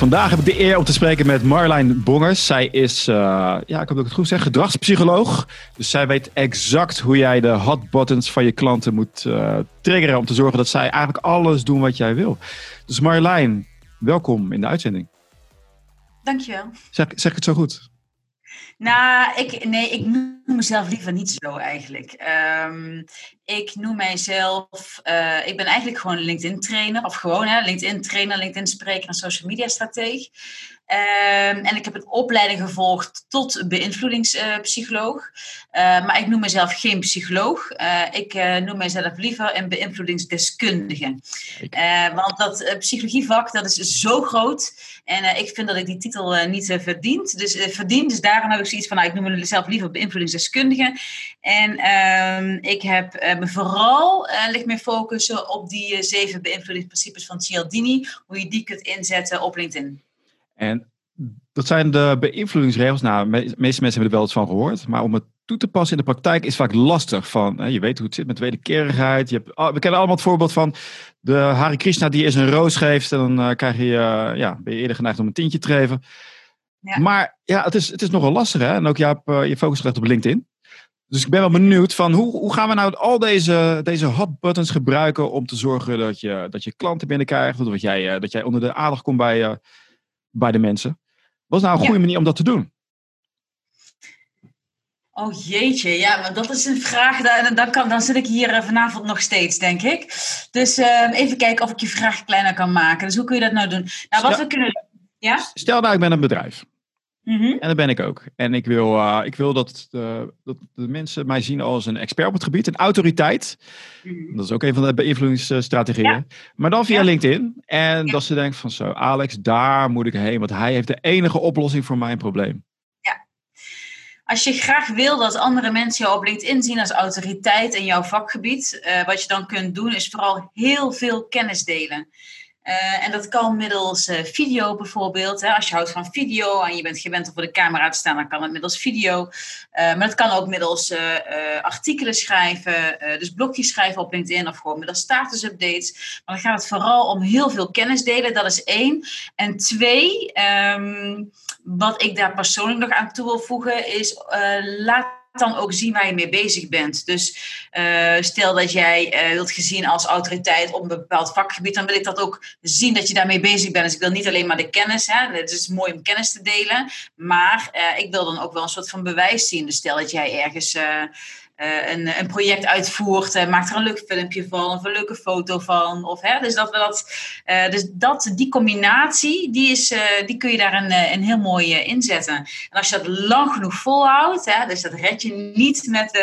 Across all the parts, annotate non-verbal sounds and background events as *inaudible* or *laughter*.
Vandaag heb ik de eer om te spreken met Marlijn Bongers. Zij is, uh, ja, ik hoop dat ik het goed zeg, gedragspsycholoog. Dus zij weet exact hoe jij de hot buttons van je klanten moet uh, triggeren om te zorgen dat zij eigenlijk alles doen wat jij wil. Dus Marlijn, welkom in de uitzending. Dankjewel. Zeg, zeg ik het zo goed? Nou, ik, nee, ik noem mezelf liever niet zo eigenlijk. Um, ik noem mijzelf, uh, ik ben eigenlijk gewoon LinkedIn trainer, of gewoon hè, LinkedIn trainer, LinkedIn spreker en social media strateeg. Um, en ik heb een opleiding gevolgd tot beïnvloedingspsycholoog. Uh, maar ik noem mezelf geen psycholoog. Uh, ik uh, noem mezelf liever een beïnvloedingsdeskundige. want dat psychologievak dat is zo groot. En ik vind dat ik die titel niet verdient. Dus verdien. Dus daarom heb ik zoiets van, nou, ik noem mezelf liever beïnvloedingsdeskundige. En ehm, ik heb me vooral, ligt mijn focus op die zeven beïnvloedingsprincipes van Cialdini. Hoe je die kunt inzetten op LinkedIn. En dat zijn de beïnvloedingsregels. Nou, de meeste mensen hebben er wel eens van gehoord. Maar om het toe te passen in de praktijk is vaak lastig. Van, je weet hoe het zit met wederkerigheid. Je hebt, we kennen allemaal het voorbeeld van de Hare Krishna die eens een roos geeft. En dan uh, krijg je, uh, ja, ben je eerder geneigd om een tientje te geven. Ja. Maar ja, het is, het is nogal lastig. Hè? En ook je hebt uh, je focus gelegd op LinkedIn. Dus ik ben wel benieuwd van hoe, hoe gaan we nou al deze, deze hot buttons gebruiken om te zorgen dat je, dat je klanten binnenkrijgt. Dat jij, dat jij onder de aandacht komt bij, bij de mensen. Wat is nou een goede manier om dat te doen? Oh jeetje, ja, maar dat is een vraag. Dan, dan, kan, dan zit ik hier eh, vanavond nog steeds, denk ik. Dus uh, even kijken of ik je vraag kleiner kan maken. Dus hoe kun je dat nou doen? Nou, wat stel, we kunnen. Ja? Stel nou, ik ben een bedrijf. -hmm. En dat ben ik ook. En ik wil, uh, ik wil dat, de, dat de mensen mij zien als een expert op het gebied, een autoriteit. -hmm. Dat is ook een van de beïnvloedingsstrategieën. Ja. Maar dan via ja. LinkedIn. En ja. dat ze denken van zo, Alex, daar moet ik heen, want hij heeft de enige oplossing voor mijn probleem. Ja. Als je graag wil dat andere mensen jou op LinkedIn zien als autoriteit in jouw vakgebied, uh, wat je dan kunt doen, is vooral heel veel kennis delen. Uh, en dat kan middels uh, video bijvoorbeeld. Hè. Als je houdt van video en je bent gewend om voor de camera te staan, dan kan het middels video. Uh, maar het kan ook middels artikelen schrijven, dus blogjes schrijven op LinkedIn of gewoon middels status updates. Maar dan gaat het vooral om heel veel kennis delen, dat is één. En twee, um, wat ik daar persoonlijk nog aan toe wil voegen, is laat dan ook zien waar je mee bezig bent. Dus uh, stel dat jij uh, wilt gezien als autoriteit op een bepaald vakgebied, dan wil ik dat ook zien dat je daarmee bezig bent. Dus ik wil niet alleen maar de kennis, hè, het is mooi om kennis te delen, maar uh, ik wil dan ook wel een soort van bewijs zien. Dus stel dat jij ergens uh, een, een, project uitvoert, uh, maakt er een leuk filmpje van of een leuke foto van. Of, hè, dus dat, dat, uh, dus dat, die combinatie, die, is, die kun je daar een, een heel mooi inzetten. En als je dat lang genoeg volhoudt, hè, dus dat red je niet met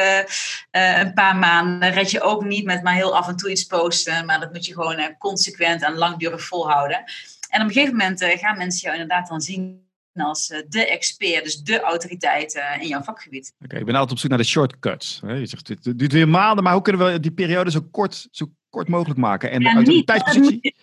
een paar maanden, red je ook niet met maar heel af en toe iets posten, maar dat moet je gewoon consequent en langdurig volhouden. En op een gegeven moment gaan mensen jou inderdaad dan zien als eh, de expert, dus de autoriteit eh, in jouw vakgebied. Oké, okay, ik ben altijd op zoek naar de shortcuts. Je zegt, het duurt weer maanden, maar hoe kunnen we die periode zo kort, zo kort mogelijk maken? En de ja, autoriteitspositie...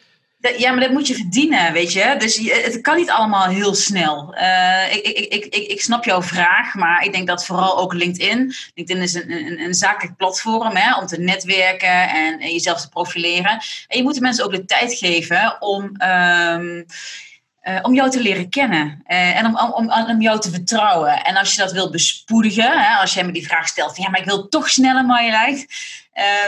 Ja, maar dat moet je verdienen, weet je. Dus het kan niet allemaal heel snel. Uh, ik, ik, ik, ik, ik snap jouw vraag, maar ik denk dat vooral ook LinkedIn. LinkedIn is een, een, een zakelijk platform hè, om te netwerken en, en jezelf te profileren. En je moet de mensen ook de tijd geven om. Um, uh, om jou te leren kennen uh, en om, om, om, jou te vertrouwen. En als je dat wilt bespoedigen, hè, als jij me die vraag stelt van ja, maar ik wil toch sneller Marjolein.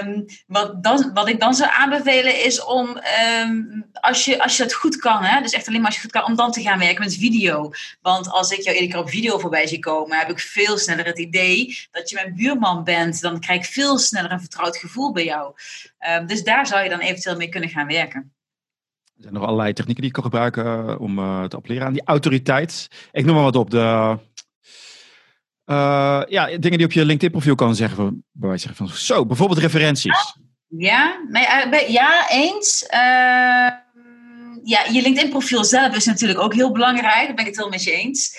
Um, wat, dan, wat ik dan zou aanbevelen is om, um, als, je, als je dat goed kan, hè, dus echt alleen maar als je goed kan, om dan te gaan werken met video. Want als ik jou iedere keer op video voorbij zie komen, heb ik veel sneller het idee dat je mijn buurman bent. Dan krijg ik veel sneller een vertrouwd gevoel bij jou. Um, dus daar zou je dan eventueel mee kunnen gaan werken. Er zijn nog allerlei technieken die ik kan gebruiken uh, om uh, te appelleren aan die autoriteit. Ik noem maar wat op. De, uh, ja, dingen die op je LinkedIn-profiel kan zeggen. Bij wijze van zo, bijvoorbeeld referenties. Ja, ja eens. ja, je LinkedIn-profiel zelf is natuurlijk ook heel belangrijk. Daar ben ik het wel met je eens.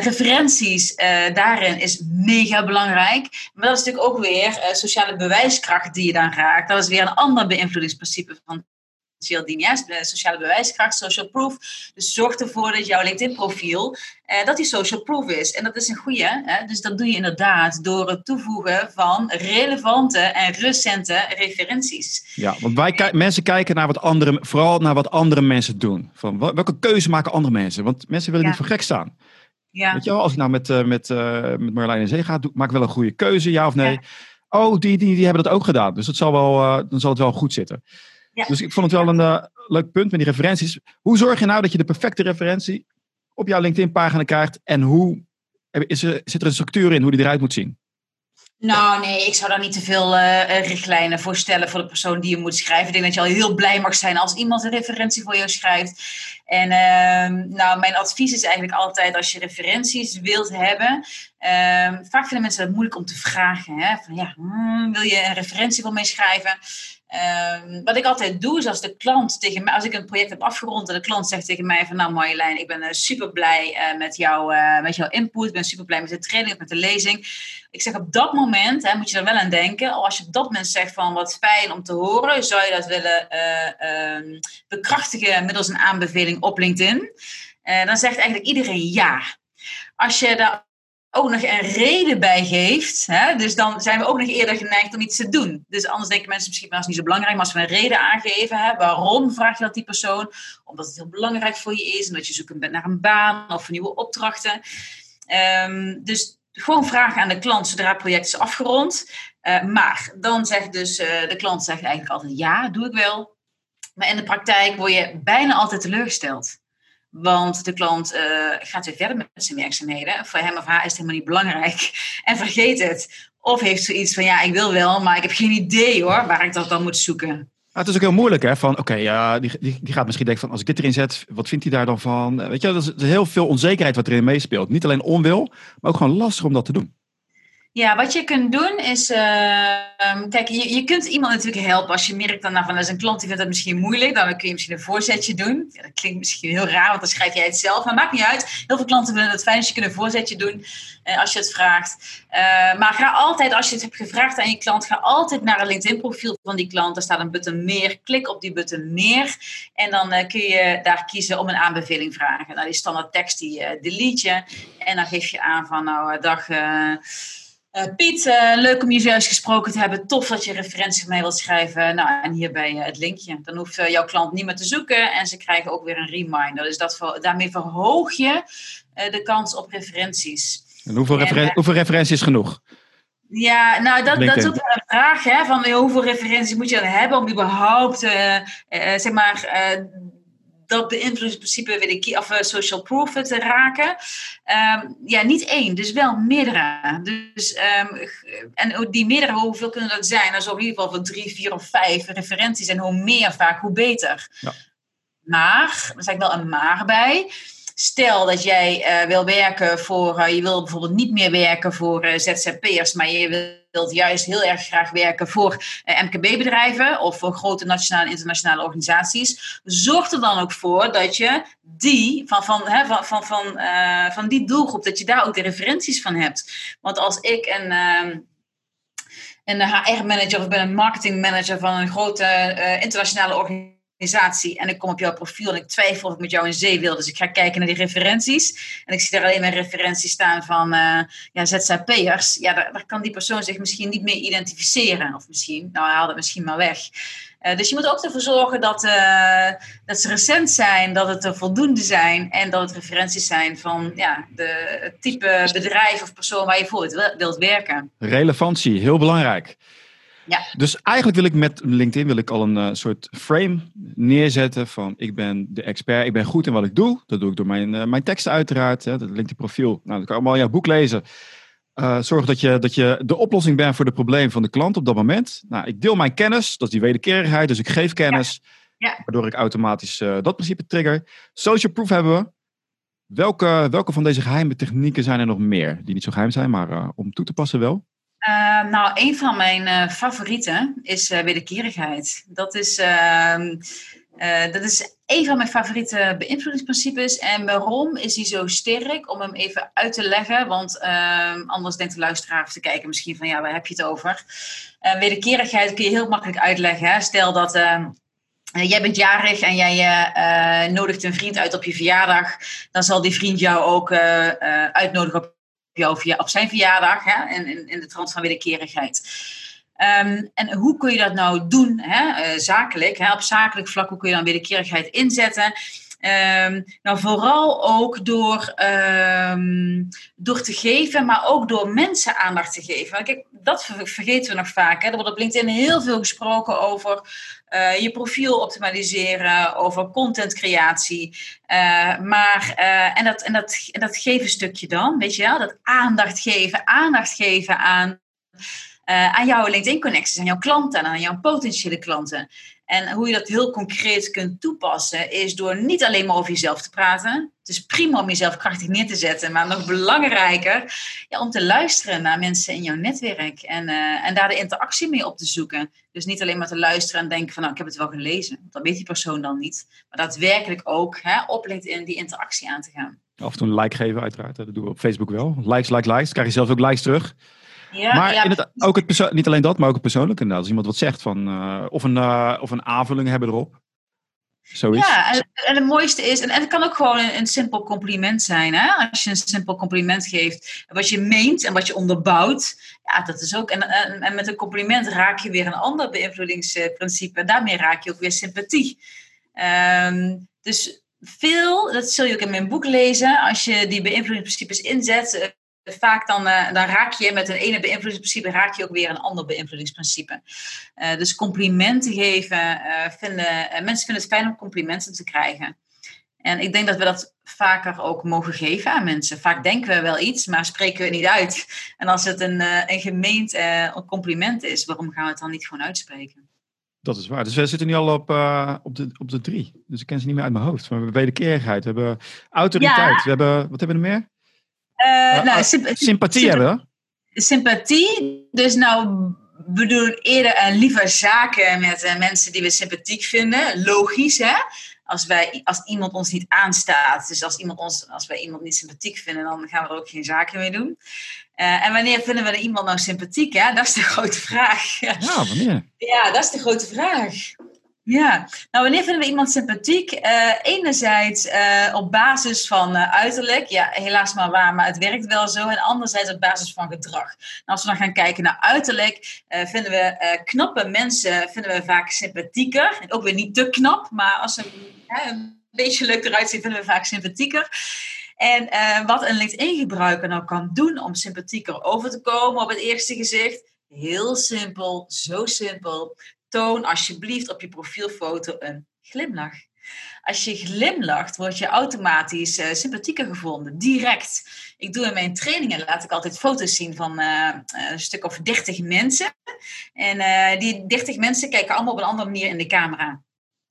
referenties daarin is mega belangrijk. Maar dat is natuurlijk ook weer sociale bewijskracht die je dan raakt. Dat is weer een ander beïnvloedingsprincipe van essentieel dienen. Ja, sociale bewijskracht, social proof. Dus zorg ervoor dat jouw LinkedIn-profiel, eh, dat die social proof is. En dat is een goede. Hè? Dus dat doe je inderdaad door het toevoegen van relevante en recente referenties. Ja, want wij mensen kijken naar wat andere, vooral naar wat andere mensen doen. Van welke keuze maken andere mensen? Want mensen willen niet voor gek staan. Ja. Weet je wel, als ik nou met, uh, met, uh, met Marjolein in Zee ga, doe, maak ik wel een goede keuze, ja of nee? Oh, die, die, die hebben dat ook gedaan. Dus dat zal wel, uh, dan zal het wel goed zitten. Ja. Dus ik vond het wel een leuk punt met die referenties. Hoe zorg je nou dat je de perfecte referentie op jouw LinkedIn-pagina krijgt? En hoe is er, zit er een structuur in hoe die eruit moet zien? Nou, nee, ik zou daar niet te veel uh, richtlijnen voor stellen voor de persoon die je moet schrijven. Ik denk dat je al heel blij mag zijn als iemand een referentie voor jou schrijft. En uh, nou, mijn advies is eigenlijk altijd als je referenties wilt hebben. Uh, vaak vinden mensen het moeilijk om te vragen. Hè? Van ja, hmm, wil je een referentie voor mij schrijven? Ehm, wat ik altijd doe, is als de klant tegen mij, als ik een project heb afgerond en de klant zegt tegen mij van nou Marjolein, ik ben uh, super blij uh, met, jou, uh, met jouw input, ik ben super blij met de training met de lezing. Ik zeg op dat moment, hè, moet je er wel aan denken, als je op dat moment zegt van wat fijn om te horen, zou je dat willen ehm, bekrachtigen middels een aanbeveling op LinkedIn? dan zegt eigenlijk iedereen ja. Als je daar ook nog een reden bij geeft, hè, dus dan zijn we ook nog eerder geneigd om iets te doen. Dus anders denken mensen misschien, dat is niet zo belangrijk, maar als we een reden aangeven, hè, waarom vraag je dat die persoon? Omdat het heel belangrijk voor je is, en dat je zoekt bent naar een baan of nieuwe opdrachten. Um, dus gewoon vragen aan de klant zodra het project is afgerond. Uh, maar dan zegt dus uh, de klant zegt eigenlijk altijd ja, doe ik wel. Maar in de praktijk word je bijna altijd teleurgesteld. Want de klant uh, gaat weer verder met zijn werkzaamheden. Voor hem of haar is het helemaal niet belangrijk. *laughs* En vergeet het. Of heeft zoiets van, ja, ik wil wel, maar ik heb geen idee hoor, waar ik dat dan moet zoeken. het is ook heel moeilijk, hè? Van oké, ja, die, die, die, gaat misschien denken van als ik dit erin zet, wat vindt hij daar dan van? Weet je, er is heel veel onzekerheid wat erin meespeelt. Niet alleen onwil, maar ook gewoon lastig om dat te doen. Ja, wat je kunt doen is, uh, kijk, je, je kunt iemand natuurlijk helpen als je merkt dan nou, van, dat is een klant die vindt dat misschien moeilijk, dan kun je misschien een voorzetje doen. Ja, dat klinkt misschien heel raar, want dan schrijf jij het zelf, maar maakt niet uit. Heel veel klanten vinden het fijn als je kunt een voorzetje doen uh, als je het vraagt. Uh, maar ga altijd, als je het hebt gevraagd aan je klant, ga altijd naar een LinkedIn profiel van die klant. Daar staat een button meer, klik op die button meer en dan eh, kun je daar kiezen om een aanbeveling vragen. Nou, die standaard tekst die delete je en dan geef je aan van, nou, dag... Uh, Piet, uh, leuk om je juist gesproken te hebben. Tof dat je referentie mij wilt schrijven. Nou, en hierbij uh, het linkje. Dan hoeft jouw klant niet meer te zoeken en ze krijgen ook weer een reminder. Dus dat, daarmee verhoog je de kans op referenties. En hoeveel, referen hoeveel referenties genoeg? Ja, nou dat, dat is ook een vraag. Hè, van hoeveel referenties moet je dan hebben om überhaupt, zeg maar dat beïnvloedingsprincipe weet ik, of uh, social proof te raken. Um, ja, niet één, dus wel meerdere. Dus, um, en die meerdere, hoeveel kunnen dat zijn? Dan zou in ieder geval van drie, vier of vijf referenties. En hoe meer vaak, hoe beter. Ja. Maar, er ik wel een maar bij. Stel dat jij uh, wil werken voor, uh, je wil bijvoorbeeld niet meer werken voor uh, ZZP'ers, maar je wilt juist heel erg graag werken voor MKB-bedrijven of voor grote nationale en internationale organisaties. Zorg er dan ook voor dat je die, van, van, hè, van, van, van, van die doelgroep, dat je daar ook de referenties van hebt. Want als ik een ehm, een HR-manager of ben een marketingmanager van een grote internationale organisatie organisatie en ik kom op jouw profiel en ik twijfel of ik met jou in zee wil. Dus ik ga kijken naar die referenties. En ik zie daar alleen maar referenties staan van uh, ja, ZZP'ers. Ja, daar, kan die persoon zich misschien niet mee identificeren. Of misschien, nou haal het misschien maar weg. Uh, dus je moet ook ervoor zorgen dat, uh, dat ze recent zijn, dat het er voldoende zijn en dat het referenties zijn van ja, de, het type bedrijf of persoon waar je voor wilt werken. Relevantie, heel belangrijk. Ja. Dus eigenlijk wil ik met LinkedIn wil ik al een uh, soort frame neerzetten van ik ben de expert, ik ben goed in wat ik doe. Dat doe ik door mijn, uh, mijn teksten uiteraard, hè, dat LinkedIn profiel. Nou, dan kan je allemaal jouw boek lezen. Uh, zorg dat je, dat je de oplossing bent voor de probleem van de klant op dat moment. Nou, ik deel mijn kennis, dat is die wederkerigheid, dus ik geef kennis. Ja. Ja. Waardoor ik automatisch dat principe trigger. Social proof hebben we. Welke, welke van deze geheime technieken zijn er nog meer? Die niet zo geheim zijn, maar om toe te passen wel. Uh, nou, een van mijn uh, favorieten is uh, wederkerigheid. Dat is, ehm, dat is een van mijn favoriete beïnvloedingsprincipes. En waarom is hij zo sterk? Om hem even uit te leggen. Want ehm, anders denkt de luisteraar of te kijken misschien van ja, waar heb je het over? wederkerigheid kun je heel makkelijk uitleggen. Stel dat ehm, jij bent jarig en jij nodigt een vriend uit op je verjaardag, dan zal die vriend jou ook uitnodigen op, op zijn verjaardag, hè, in, in, de trant van wederkerigheid. Um, en hoe kun je dat nou doen, hè? Uh, zakelijk, hè? op zakelijk vlak, hoe kun je dan wederkerigheid inzetten? Um, nou, vooral ook door, um, door te geven, maar ook door mensen aandacht te geven. Kijk, dat vergeten we nog vaak. Hè? Er wordt op LinkedIn heel veel gesproken over uh, je profiel optimaliseren, over contentcreatie. Uh, maar, uh, en, dat, en, dat, en dat geven stukje dan, weet je wel, dat aandacht geven, aandacht geven aan aan jouw LinkedIn-connecties, aan jouw klanten en aan jouw potentiële klanten. En hoe je dat heel concreet kunt toepassen, is door niet alleen maar over jezelf te praten. Het is prima om jezelf krachtig neer te zetten, maar nog belangrijker ja, om te luisteren naar mensen in jouw netwerk en, uh, en daar de interactie mee op te zoeken. Dus niet alleen maar te luisteren en denken van nou, ik heb het wel gelezen. Dat weet die persoon dan niet. Maar daadwerkelijk ook hè, op LinkedIn die interactie aan te gaan. Af en toe een like geven uiteraard. Dat doen we op Facebook wel. Likes, like, likes. Krijg je zelf ook likes terug. Ja, maar ja. In het, ook het niet alleen dat, maar ook het persoonlijke inderdaad. Als iemand wat zegt van, uh, of, een, uh, of een aanvulling hebben erop. Zoiets. Ja, en, en het mooiste is, en, en het kan ook gewoon een, een, simpel compliment zijn. Hè? Als je een simpel compliment geeft, wat je meent en wat je onderbouwt. Ja, dat is ook. En, en, en met een compliment raak je weer een ander beïnvloedingsprincipe. Daarmee raak je ook weer sympathie. Um, dus veel, dat zul je ook in mijn boek lezen, als je die beïnvloedingsprincipes inzet, vaak dan, uh, dan raak je met een ene beïnvloedingsprincipe raak je ook weer een ander beïnvloedingsprincipe. Uh, dus complimenten geven, uh, vinden, mensen vinden het fijn om complimenten te krijgen. En ik denk dat we dat vaker ook mogen geven aan mensen. Vaak denken we wel iets, maar spreken we het niet uit. En als het een, een gemeend een compliment is, waarom gaan we het dan niet gewoon uitspreken? Dat is waar. Dus we zitten nu al op, op, de, op de drie. Dus ik ken ze niet meer uit mijn hoofd. Maar we hebben wederkerigheid, we hebben autoriteit. We hebben, wat hebben we er meer? Uh, nou, sympathie hebben? Sympathie. Dus nou we doen eerder en liever zaken met uh, mensen die we sympathiek vinden. Logisch, hè? Als, wij, als iemand ons niet aanstaat, dus als, iemand ons, als wij iemand niet sympathiek vinden, dan gaan we er ook geen zaken mee doen. Uh, en wanneer vinden we iemand nou sympathiek? Hè? Dat is de grote vraag. Ja, wanneer? Ja, dat is de grote vraag. Ja, nou wanneer vinden we iemand sympathiek? Uh, enerzijds uh, op basis van uh, uiterlijk, ja helaas maar waar, maar het werkt wel zo. En anderzijds op basis van gedrag. Nou, als we dan gaan kijken naar uiterlijk, vinden we knappe mensen vinden we vaak sympathieker. Ook weer niet te knap, maar als ze een beetje leuk eruit zien, vinden we vaak sympathieker. En wat een LinkedIn-gebruiker nou kan doen om sympathieker over te komen op het eerste gezicht, heel simpel, zo simpel toon alsjeblieft op je profielfoto een glimlach. Als je glimlacht, word je automatisch uh, sympathieker gevonden, direct. Ik doe in mijn trainingen, laat ik altijd foto's zien van uh, een stuk of 30 mensen. En uh, die 30 mensen kijken allemaal op een andere manier in de camera.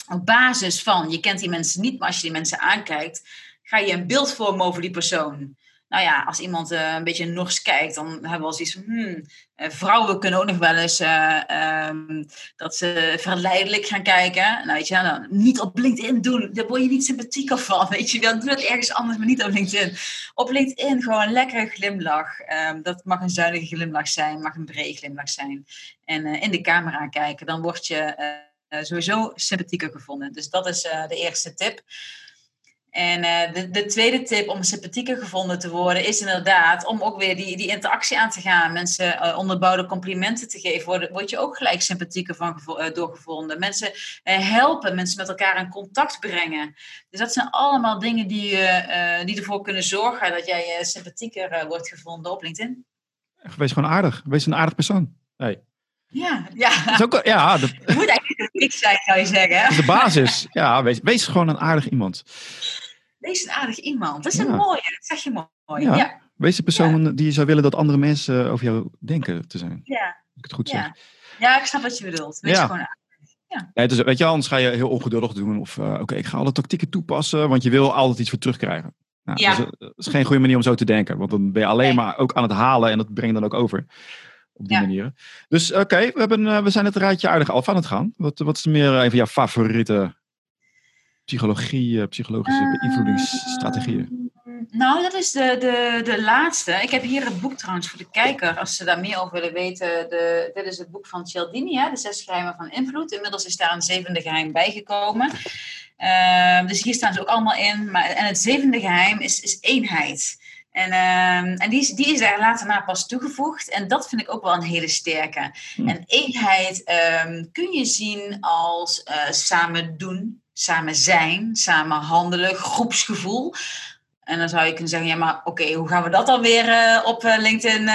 Op basis van, je kent die mensen niet, maar als je die mensen aankijkt, ga je een beeld vormen over die persoon nou ja, als iemand uh, een beetje nors kijkt, dan hebben we wel zoiets van, hmm, uh, vrouwen kunnen ook nog wel eens uh, um, dat ze verleidelijk gaan kijken. Nou, weet je, nou, niet op LinkedIn doen, daar word je niet sympathieker van, *laughs* weet je wel. Doe dat ergens anders, maar niet op LinkedIn. Op LinkedIn gewoon een lekkere glimlach. Um, dat mag een zuinige glimlach zijn, mag een brede glimlach zijn. En in de camera kijken, dan word je sowieso sympathieker gevonden. Dus dat is de eerste tip. En uh, de, de, tweede tip om sympathieker gevonden te worden is inderdaad om ook weer die, die interactie aan te gaan. Mensen uh, onderbouwde complimenten te geven, word, word je ook gelijk sympathieker van, uh, doorgevonden. Mensen helpen, mensen met elkaar in contact brengen. Dus dat zijn allemaal dingen die, die ervoor kunnen zorgen dat jij sympathieker wordt gevonden op LinkedIn. Wees gewoon aardig. Wees een aardig persoon. Hey. Ja, ja. Dat ook, ja dat, moet eigenlijk niks zijn, zou je zeggen. De basis. Ja, wees, wees gewoon een aardig iemand. Wees een aardig iemand. Dat is een mooie, dat zeg je mooi. Ja. ja. Wees de persoon die je zou willen dat andere mensen over jou denken te zijn. Ja. ik het goed zeg. Ja, ik snap wat je bedoelt. Wees gewoon aardig. Ja. Ja, dus, weet je, anders ga je heel ongeduldig doen. Of uh, oké, ik ga alle tactieken toepassen, want je wil altijd iets voor terugkrijgen. Nou, ja. Dus, dat is geen goede manier om zo te denken. Want dan ben je alleen maar ook aan het halen en dat breng je dan ook over. Op die ja. manier. Dus oké, we we, uh, we zijn het rijtje aardig af aan het gaan. Wat, wat is meer even jouw favoriete psychologie, uh, psychologische beïnvloedingsstrategieën? nou, dat is de, de, de laatste. Ik heb hier het boek trouwens voor de kijker, als ze daar meer over willen weten. De, dit is het boek van Cialdini, hè, De Zes Geheimen van Invloed. Inmiddels is daar een zevende geheim bijgekomen. Uh, dus hier staan ze ook allemaal in. Maar, en het zevende geheim is, is eenheid. En, uh, en die, is, die is daar later na pas toegevoegd. En dat vind ik ook wel een hele sterke. Hm. En eenheid um, kun je zien als uh, samen doen, samen zijn, samen handelen, groepsgevoel. En dan zou je kunnen zeggen, ja, maar oké, hoe gaan we dat dan weer uh, op uh, LinkedIn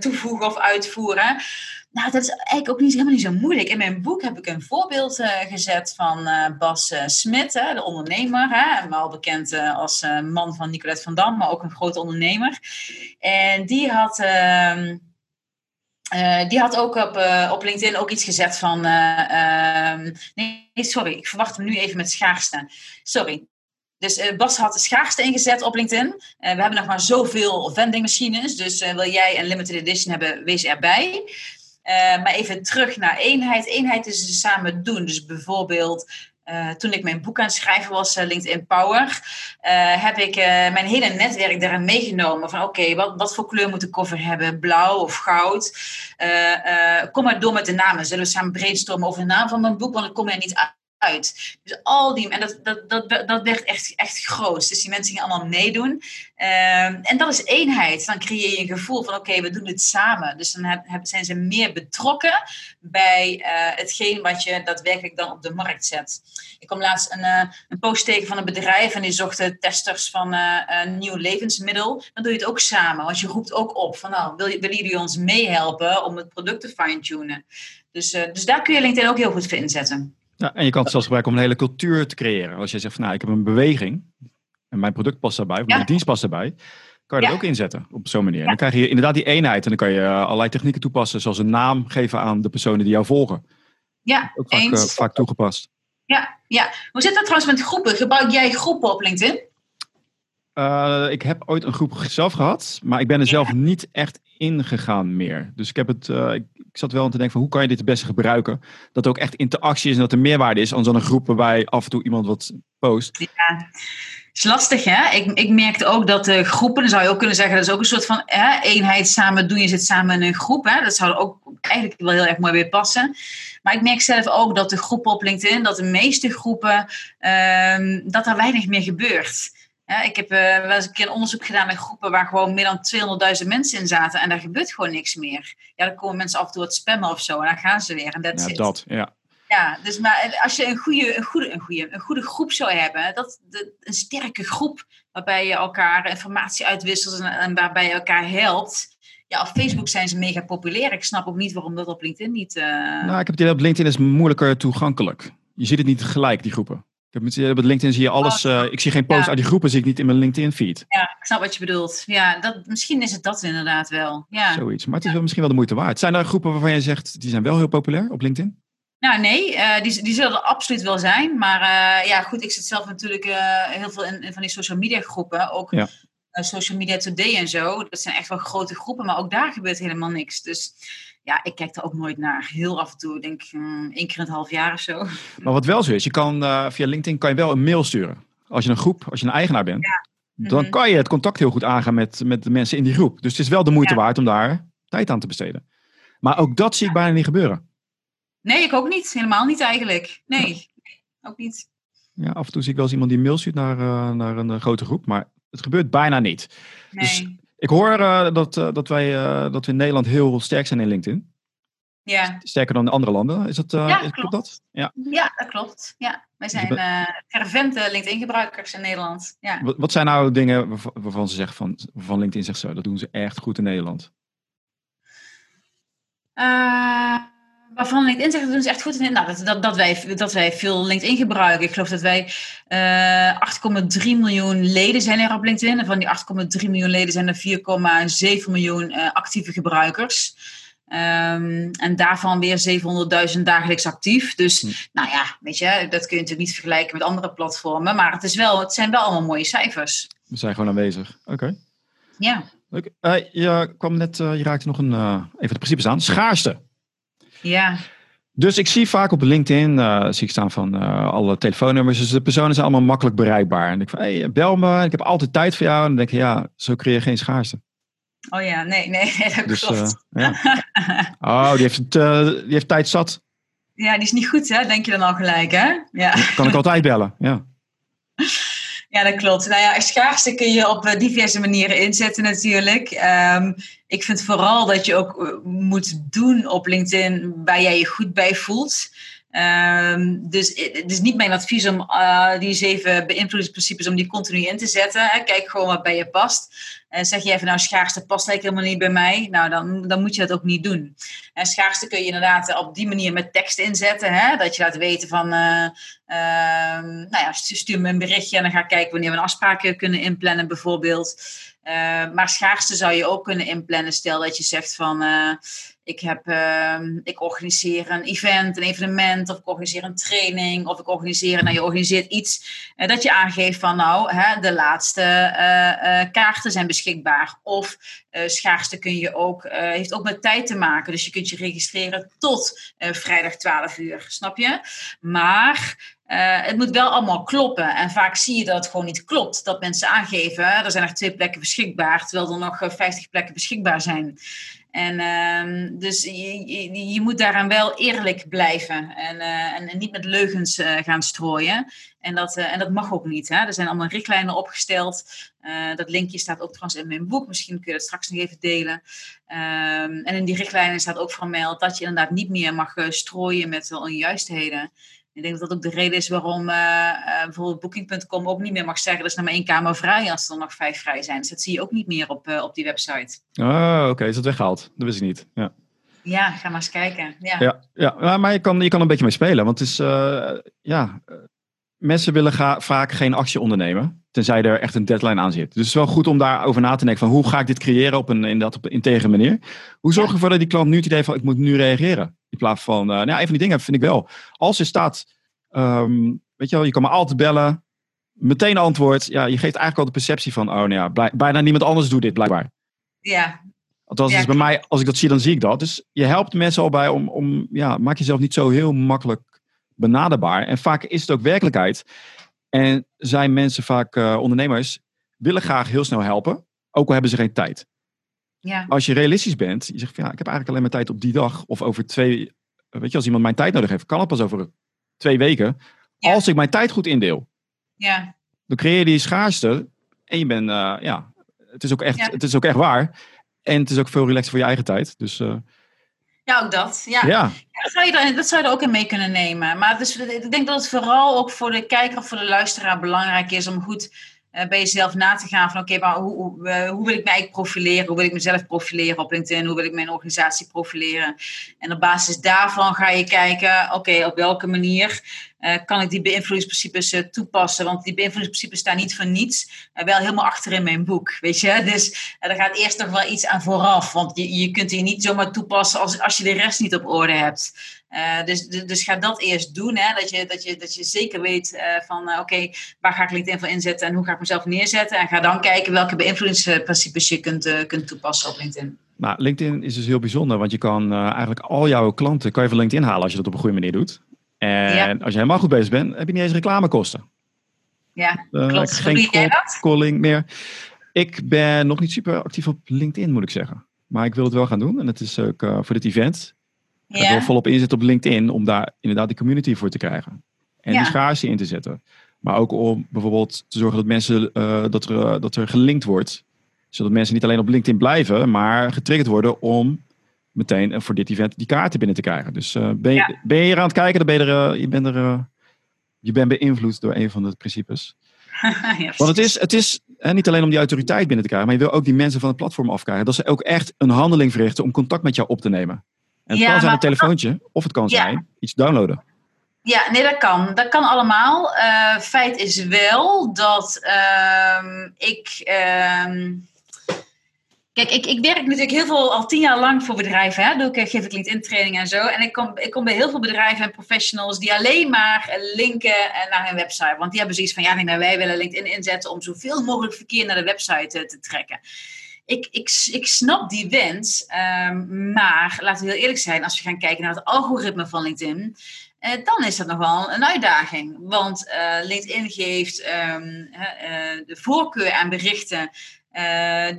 toevoegen of uitvoeren? Nou, dat is eigenlijk ook niet, helemaal niet zo moeilijk. In mijn boek heb ik een voorbeeld uh, gezet van uh, Bas uh, Smit, hè, de ondernemer. Hè, wel bekend als man van Nicolette van Dam, maar ook een grote ondernemer. En die had... Ehm, die had ook op, op LinkedIn ook iets gezet van. Ehm, nee, sorry, ik verwacht hem nu even met schaarste. Sorry. Dus Bas had de schaarste ingezet op LinkedIn. we hebben nog maar zoveel vendingmachines. Dus wil jij een limited edition hebben, wees erbij. Uh, maar even terug naar eenheid. Eenheid is dus samen doen. Dus bijvoorbeeld uh, toen ik mijn boek aan het schrijven was, uh, LinkedIn Power, heb ik mijn hele netwerk daarin meegenomen. Van oké, wat, wat voor kleur moet de cover hebben? Blauw of goud? kom maar door met de namen. Zullen we samen brainstormen over de naam van mijn boek? Want ik kom er niet uit. Dus al die, en dat, dat, dat, dat werd echt, echt groot. Dus die mensen gingen allemaal meedoen. Ehm, en dat is eenheid. Dan creëer je een gevoel van oké, we doen het samen. Dus dan zijn ze meer betrokken bij uh, hetgeen wat je daadwerkelijk dan op de markt zet. Ik kwam laatst een, uh, een post tegen van een bedrijf en die zochten testers van uh, een nieuw levensmiddel. Dan doe je het ook samen, want je roept ook op van nou, wil, willen jullie ons meehelpen om het product te fine-tunen? Dus, dus daar kun je LinkedIn ook heel goed voor inzetten. Ja, en je kan het zelfs gebruiken om een hele cultuur te creëren. Als je zegt van nou, ik heb een beweging en mijn product past daarbij, of mijn dienst past daarbij, kan je dat ook inzetten op zo'n manier. En dan krijg je inderdaad die eenheid en dan kan je eh, allerlei technieken toepassen, zoals een naam geven aan de personen die jou volgen. Ja, ook vaak, uh, vaak toegepast. Ja, ja. Hoe zit dat trouwens met groepen? Gebruik jij groepen op LinkedIn? Uh, ik heb ooit een groep zelf gehad, maar ik ben er zelf niet echt ingegaan meer. Dus ik heb het, uh, ik, ik, zat wel aan te denken van hoe kan je dit het beste gebruiken? Dat er ook echt interactie is en dat er meerwaarde is aan zo'n groep waarbij af en toe iemand wat post. Ja, is lastig hè. Ik, ik merkte ook dat de groepen, dan zou je ook kunnen zeggen, dat is ook een soort van hè, eenheid samen doen. Je zit samen in een groep. Hè? Dat zou ook eigenlijk wel heel erg mooi bij passen. Maar ik merk zelf ook dat de groepen op LinkedIn, dat de meeste groepen, um, dat er weinig meer gebeurt. Ja, ik heb uh, wel eens een keer een onderzoek gedaan met groepen waar gewoon meer dan 200.000 mensen in zaten en daar gebeurt gewoon niks meer. Ja, dan komen mensen af en toe wat spammen of zo en dan gaan ze weer en dat ja, dat, ja. Ja, dus maar als je een goede, een goede, een goede, een goede groep zou hebben, dat, een sterke groep waarbij je elkaar informatie uitwisselt en, en waarbij je elkaar helpt, ja, op Facebook zijn ze mega populair. Ik snap ook niet waarom dat op LinkedIn niet. Uh... Nou, ik heb het idee op LinkedIn is moeilijker toegankelijk. Je ziet het niet gelijk, die groepen. Heb met, LinkedIn zie je alles. Uh, ik zie geen post ja. uit die groepen, zie ik niet in mijn LinkedIn feed. Ja, ik snap wat je bedoelt. Ja, dat, misschien is het dat inderdaad wel. Ja. Zoiets. Maar het is wel misschien wel de moeite waard. Zijn er groepen waarvan je zegt, die zijn wel heel populair op LinkedIn? Nou, nee, uh, die, die zullen er absoluut wel zijn. Maar uh, ja, goed, ik zit zelf natuurlijk heel veel in, in, van die social media groepen. Ook ja. Social Media Today en zo. Dat zijn echt wel grote groepen, maar ook daar gebeurt helemaal niks. Dus ja, ik kijk er ook nooit naar. Heel af en toe, denk ik, um, één keer in het half jaar of zo. *laughs* Maar wat wel zo is, je kan uh, via LinkedIn kan je wel een mail sturen. Als je een groep, als je een eigenaar bent, ja. dan mm-hmm. kan je het contact heel goed aangaan met, met de mensen in die groep. Dus het is wel de moeite ja. waard om daar tijd aan te besteden. Maar ook dat zie ik bijna niet gebeuren. Nee, ik ook niet. Helemaal niet eigenlijk. Nee, ook niet. Ja, af en toe zie ik wel eens iemand die mail stuurt naar, uh, naar een uh, grote groep, maar het gebeurt bijna niet. Nee. Dus ik hoor uh, dat, uh, dat, wij, uh, dat we in Nederland heel sterk zijn in LinkedIn. Ja. Sterker dan in andere landen. Is dat, ja, is, klopt. dat? Ja. ja, dat klopt. Ja. Wij zijn fervente LinkedIn-gebruikers in Nederland. Ja. Wat, wat, zijn nou dingen waarvan, waarvan ze zeggen van, van LinkedIn zegt zo, dat doen ze echt goed in Nederland? Waarvan LinkedIn zegt, dat doen ze echt goed. Nou, dat, dat, dat, wij, dat wij veel LinkedIn gebruiken. Ik geloof dat wij uh, 8,3 miljoen leden zijn er op LinkedIn. En van die 8,3 miljoen leden zijn er 4,7 miljoen uh, actieve gebruikers. Um, en daarvan weer 700.000 dagelijks actief. Dus, hm. nou ja, weet je, dat kun je natuurlijk niet vergelijken met andere platformen. Maar het, is wel, het zijn wel allemaal mooie cijfers. We zijn gewoon aanwezig. Oké. Okay. Ja. Leuk. Uh, je kwam net, je raakte nog een, even de principes aan. Schaarste. Ja. Dus ik zie vaak op LinkedIn, uh, zie ik staan van uh, alle telefoonnummers. Dus de personen zijn allemaal makkelijk bereikbaar. En ik van, hey, bel me, ik heb altijd tijd voor jou. En dan denk ik, ja, zo creëer je geen schaarste. Oh ja, nee, nee, *laughs* dat dus, klopt. Uh, ja. *laughs* oh, die heeft, die heeft tijd zat. Ja, die is niet goed, hè? Denk je dan al gelijk, hè? Ja. Kan ik altijd bellen, ja. *laughs* Ja, dat klopt. Nou ja, schaarste kun je op diverse manieren inzetten natuurlijk. Um, ik vind vooral dat je ook moet doen op LinkedIn waar jij je goed bij voelt. Um, dus het is niet mijn advies om die zeven beïnvloedingsprincipes om die continu in te zetten. Kijk gewoon wat bij je past. Uh, zeg je even, nou schaarste past eigenlijk helemaal niet bij mij. Nou, dan, dan moet je dat ook niet doen. En schaarste kun je inderdaad op die manier met tekst inzetten. Hè? Dat je laat weten van, nou ja, stuur me een berichtje en dan ga ik kijken wanneer we een afspraak kunnen inplannen bijvoorbeeld. maar schaarste zou je ook kunnen inplannen. Stel dat je zegt van ik, heb, uh, ik organiseer een event, een evenement, of ik organiseer een training, of ik organiseer, nou je organiseert iets uh, dat je aangeeft van nou, hè, de laatste kaarten zijn beschikbaar. Of schaarste kun je ook, heeft ook met tijd te maken. Dus je kunt je registreren tot vrijdag 12 uur, snap je? Maar het moet wel allemaal kloppen. En vaak zie je dat het gewoon niet klopt. Dat mensen aangeven, er zijn nog twee plekken beschikbaar, terwijl er nog 50 plekken beschikbaar zijn. En um, dus je, je, je, moet daaraan wel eerlijk blijven en, uh, en, niet met leugens gaan strooien. En dat, en dat mag ook niet. Hè? Er zijn allemaal richtlijnen opgesteld. dat linkje staat ook trouwens in mijn boek. Misschien kun je dat straks nog even delen. Um, en in die richtlijnen staat ook vermeld dat je inderdaad niet meer mag strooien met onjuistheden. Ik denk dat dat ook de reden is waarom uh, uh, bijvoorbeeld Booking.com ook niet meer mag zeggen dat is nog maar één kamer vrij als er nog vijf vrij zijn. Dus dat zie je ook niet meer op, uh, op die website. Oh, oké. Okay. Is dat weggehaald? Dat wist ik niet. Ja. Ja, ga maar eens kijken. Ja, ja, ja maar je kan, je kan een beetje mee spelen. Want het is, ja, mensen willen ga, vaak geen actie ondernemen. Tenzij er echt een deadline aan zit. Dus het is wel goed om daarover na te denken van hoe ga ik dit creëren op een, inderdaad op een integere manier. Hoe zorg je ervoor dat die klant nu het idee van ik moet nu reageren? In plaats van, uh, nou, een van die dingen vind ik wel. Als er staat, um, weet je wel, je kan me altijd bellen. Meteen antwoord. Ja, je geeft eigenlijk al de perceptie van, oh nou ja, blij, bijna niemand anders doet dit blijkbaar. Ja. Althans, ja, bij mij, als ik dat zie, dan zie ik dat. Dus je helpt mensen al bij om, om ja, maak jezelf niet zo heel makkelijk benaderbaar. En vaak is het ook werkelijkheid. En zijn mensen vaak, uh, ondernemers, willen graag heel snel helpen. Ook al hebben ze geen tijd. Ja. Als je realistisch bent, je zegt van ja, ik heb eigenlijk alleen maar tijd op die dag of over twee. Weet je, als iemand mijn tijd nodig heeft, kan het pas over twee weken. Ja. Als ik mijn tijd goed indeel. Ja. Dan creëer je die schaarste. En je bent, uh, ja, het is, ook echt, ja. het is ook echt waar. En het is ook veel relaxer voor je eigen tijd. Dus. Uh, ja, ook dat. Ja. ja. dat, zou je er, dat zou je er ook in mee kunnen nemen. Maar dus, ik denk dat het vooral ook voor de kijker of voor de luisteraar belangrijk is om goed bij jezelf na te gaan van oké, maar hoe, hoe, uh, hoe, wil ik mij profileren? Hoe wil ik mezelf profileren op LinkedIn? Hoe wil ik mijn organisatie profileren? En op basis daarvan ga je kijken, oké, op welke manier uh, kan ik die beïnvloedingsprincipes toepassen? Want die beïnvloedingsprincipes staan niet voor niets, wel helemaal achter in mijn boek, weet je? Dus er gaat eerst nog wel iets aan vooraf, want je, je kunt die niet zomaar toepassen als, als je de rest niet op orde hebt. Uh, dus, dus ga dat eerst doen. Hè? Dat, je, dat, je, dat je zeker weet uh, van uh, oké, okay, waar ga ik LinkedIn voor inzetten en hoe ga ik mezelf neerzetten. En ga dan kijken welke beïnvloedingsprincipes je kunt, kunt toepassen op LinkedIn. Nou, LinkedIn is dus heel bijzonder, want je kan eigenlijk al jouw klanten kan je van LinkedIn halen als je dat op een goede manier doet. En ja. als je helemaal goed bezig bent, heb je niet eens reclamekosten. Ja, klopt. geen Hoe doe jij dat? calling meer. Ik ben nog niet super actief op LinkedIn, moet ik zeggen. Maar ik wil het wel gaan doen. En het is ook voor dit event ja. wil volop inzetten op LinkedIn om daar inderdaad die community voor te krijgen. En ja. die schaarste in te zetten. Maar ook om bijvoorbeeld te zorgen dat mensen uh, dat, er, uh, dat er gelinkt wordt. Zodat mensen niet alleen op LinkedIn blijven, maar getriggerd worden om meteen voor dit event die kaarten binnen te krijgen. Dus uh, ben, je, ja. ben je hier aan het kijken, dan ben je er, je bent er, je bent beïnvloed door een van de principes. *laughs* Want het is, het is hè, niet alleen om die autoriteit binnen te krijgen, maar je wil ook die mensen van het platform afkrijgen. Dat ze ook echt een handeling verrichten om contact met jou op te nemen. En het ja, kan zijn een telefoontje, of het kan zijn ja. iets downloaden. Ja, nee, dat kan. Dat kan allemaal. Uh, feit is wel dat uh, ik. Uh, kijk, ik, ik werk natuurlijk heel veel, al tien jaar lang voor bedrijven. Hè? Doe ik, geef ik LinkedIn training en zo. En ik kom, ik kom bij heel veel bedrijven en professionals die alleen maar linken naar hun website. Want die hebben zoiets van: ja, nee, wij willen LinkedIn inzetten om zoveel mogelijk verkeer naar de website te, te trekken ik, ik, ik snap die wens, ehm, maar laten we heel eerlijk zijn, als we gaan kijken naar het algoritme van LinkedIn, uh, dan is dat nog wel een uitdaging. Want uh, LinkedIn geeft um, de voorkeur aan berichten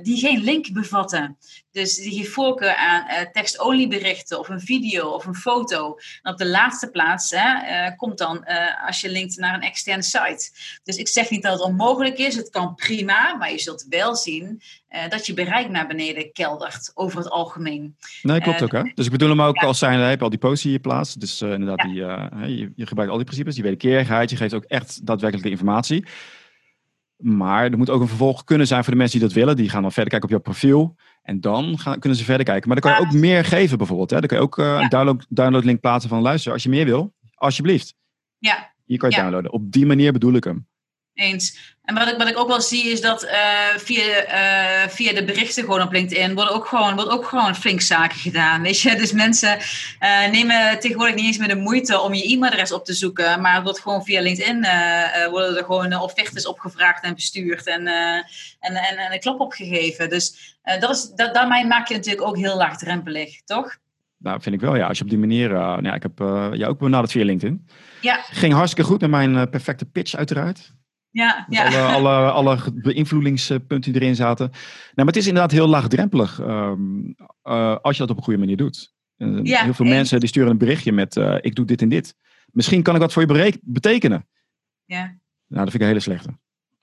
die geen link bevatten. Dus die geeft voorkeur aan uh, tekst-only berichten of een video of een foto. En op de laatste plaats hè, uh, komt dan als je linkt naar een externe site. Dus ik zeg niet dat het onmogelijk is, het kan prima, maar je zult wel zien dat je bereik naar beneden keldert over het algemeen. Nee, klopt ook hè. Dus ik bedoel hem ook ja. als zijn, heb je al die posts die je plaatst. Dus inderdaad, ja. die, je, je gebruikt al die principes, die wederkerigheid, je geeft ook echt daadwerkelijke informatie. Maar er moet ook een vervolg kunnen zijn voor de mensen die dat willen. Die gaan dan verder kijken op jouw profiel. En dan gaan, kunnen ze verder kijken. Maar dan kan je ook meer geven bijvoorbeeld. Hè? Dan kun je ook uh, ja. een download, downloadlink plaatsen van luister. Als je meer wil, alsjeblieft. Ja. Hier kan je downloaden. Op die manier bedoel ik hem. Eens. En wat ik, wat ik ook wel zie is dat uh, via, uh, via de berichten gewoon op LinkedIn worden ook gewoon, wordt ook gewoon flink zaken gedaan. Weet je? Dus mensen uh, nemen tegenwoordig niet eens meer de moeite om je e-mailadres op te zoeken. Maar het wordt gewoon via LinkedIn worden er gewoon offertes opgevraagd en bestuurd en, en, en, en een klap opgegeven. Dus dat is, dat, daarmee maak je natuurlijk ook heel laagdrempelig, toch? Nou, vind ik wel ja. Als je op die manier. nou ja, ik heb jou ook benaderd via LinkedIn. Ja. Ging hartstikke goed met mijn perfecte pitch, uiteraard. Ja, ja. Alle, alle, alle beïnvloedingspunten die erin zaten. Nou, maar het is inderdaad heel laagdrempelig um, uh, als je dat op een goede manier doet. Uh, ja, heel veel en... mensen die sturen een berichtje met uh, ik doe dit en dit. Misschien kan ik wat voor je betekenen. Ja. Nou, dat vind ik een hele slechte.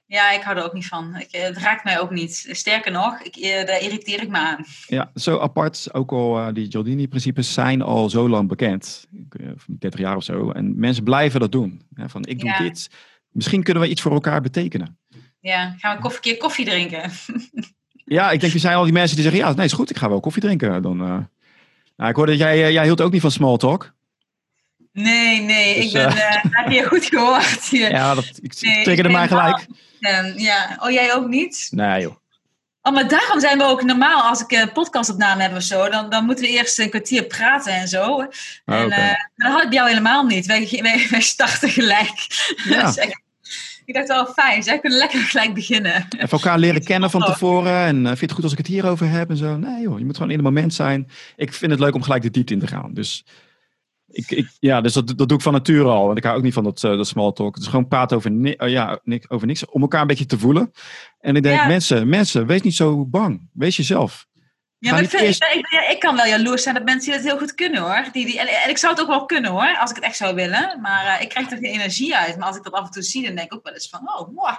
Ja, ik hou er ook niet van. Ik, het raakt mij ook niet. Sterker nog, ik, daar irriteer ik me aan. Ja, zo apart. Ook al die Giordini-principes zijn al zo lang bekend. 30 jaar of zo. En mensen blijven dat doen. Ja, van ik doe ja. dit. Misschien kunnen we iets voor elkaar betekenen. Ja, gaan we koffie, keer koffie drinken? *laughs* ja, ik denk, er zijn al die mensen die zeggen, ja, nee, is goed, ik ga wel koffie drinken. Dan, uh... nou, ik hoorde dat jij, uh, jij hield ook niet van small talk. Nee, nee, dus, ik ben, uh... heb je goed gehoord. Ja, dat, ik nee, tekende mij gelijk. Ja, oh, jij ook niet? Nee, joh. Oh, maar daarom zijn we ook normaal, als ik een podcastopname heb of zo, dan, dan moeten we eerst een kwartier praten en zo. En oh, okay. dat had ik bij jou helemaal niet. Wij, wij, wij starten gelijk. Ja. *laughs* ik dacht wel fijn, zij kunnen lekker *laughs* gelijk beginnen. Even elkaar leren kennen van tevoren. En uh, vind je het goed als ik het hierover heb en zo? Nee joh, je moet gewoon in het moment zijn. Ik vind het leuk om gelijk de diepte in te gaan. Dus, ik, ik, ja, dus dat, dat doe ik van nature al. Want ik hou ook niet van dat, uh, dat small talk. Het is gewoon praten over, ni uh, ja, niks, over niks. Om elkaar een beetje te voelen. En ik denk, Ja. mensen, mensen, wees niet zo bang. Wees jezelf. Ja, maar ik, vind, eerst- ik, ik, ik kan wel jaloers zijn op mensen die dat heel goed kunnen hoor. Die, die, en, en ik zou het ook wel kunnen hoor, als ik het echt zou willen. Maar eh, ik krijg er geen energie uit. Maar als ik dat af en toe zie, dan denk ik ook wel eens van, oh, wow.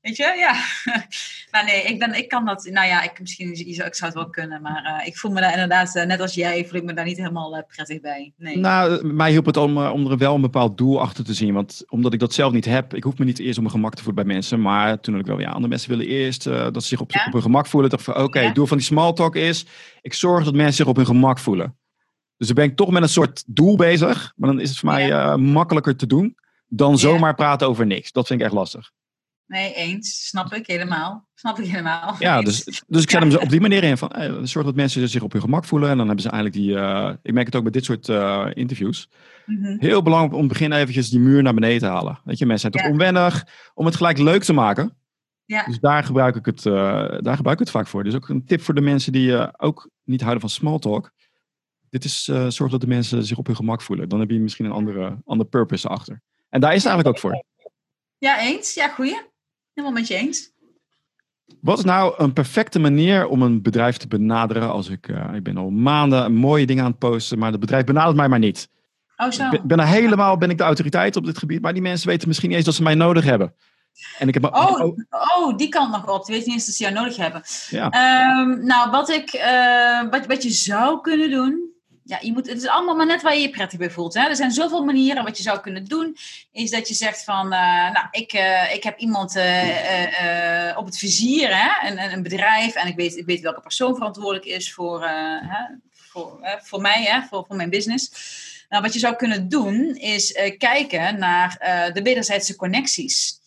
Weet je, ja. *laughs* maar nee, ik, ben, ik kan dat, nou ja, ik, misschien, ik zou het wel kunnen. Maar eh, ik voel me daar inderdaad, eh, net als jij, voel ik me daar niet helemaal prettig bij. Nee. Nou, mij hielp het om, om er wel een bepaald doel achter te zien. Want omdat ik dat zelf niet heb, ik hoef me niet eerst om mijn gemak te voelen bij mensen. Maar toen had ik wel, ja, andere mensen willen eerst dat ze zich op, Ja. op hun gemak voelen. dacht van, oké, Ja. het doel van die small talk is, ik zorg dat mensen zich op hun gemak voelen. Dus dan ben ik toch met een soort doel bezig. Maar dan is het voor mij eh, makkelijker te doen dan zomaar praten over niks. Dat vind ik echt lastig. nee, eens. Snap ik helemaal. Snap ik helemaal. Ja, Eens. *laughs* dus, dus ik zet hem zo op die manier in van, eh, zorg dat mensen zich op hun gemak voelen. En dan hebben ze eigenlijk die, eh, ik merk het ook bij dit soort interviews. Mhm. Heel belangrijk om het begin eventjes die muur naar beneden te halen. Weet je, mensen zijn toch Ja. onwennig om het gelijk leuk te maken. Ja. Dus daar gebruik ik het, eh, daar gebruik ik het vaak voor. Dus ook een tip voor de mensen die eh, ook niet houden van small talk. Dit is eh, zorg dat de mensen zich op hun gemak voelen. Dan heb je misschien een andere, andere purpose achter. En daar is het eigenlijk ook voor. Ja, eens. Ja, goeie. Helemaal met je eens. Wat is nou een perfecte manier om een bedrijf te benaderen als ik, ik ben al maanden mooie dingen aan het posten, maar het bedrijf benadert mij maar niet. Oh, zo. Ik ben, ben er helemaal, ben ik de autoriteit op dit gebied, maar die mensen weten misschien niet eens dat ze mij nodig hebben. En ik heb me, Oh, oh, die kant nog op. Die weet niet eens dat ze jou nodig hebben. ja. Ehm, nou, wat, ik, eh, wat, wat je zou kunnen doen. Ja, je moet, het is allemaal maar net waar je je prettig bij voelt. Hè? Er zijn zoveel manieren. Wat je zou kunnen doen, is dat je zegt van... eh, nou, ik, eh, ik heb iemand op het vizier, hè? Een, een, bedrijf. En ik weet, ik weet welke persoon verantwoordelijk is voor, hè? voor, voor mij, hè? Voor, voor mijn business. Nou, wat je zou kunnen doen, is kijken naar de wederzijdse connecties.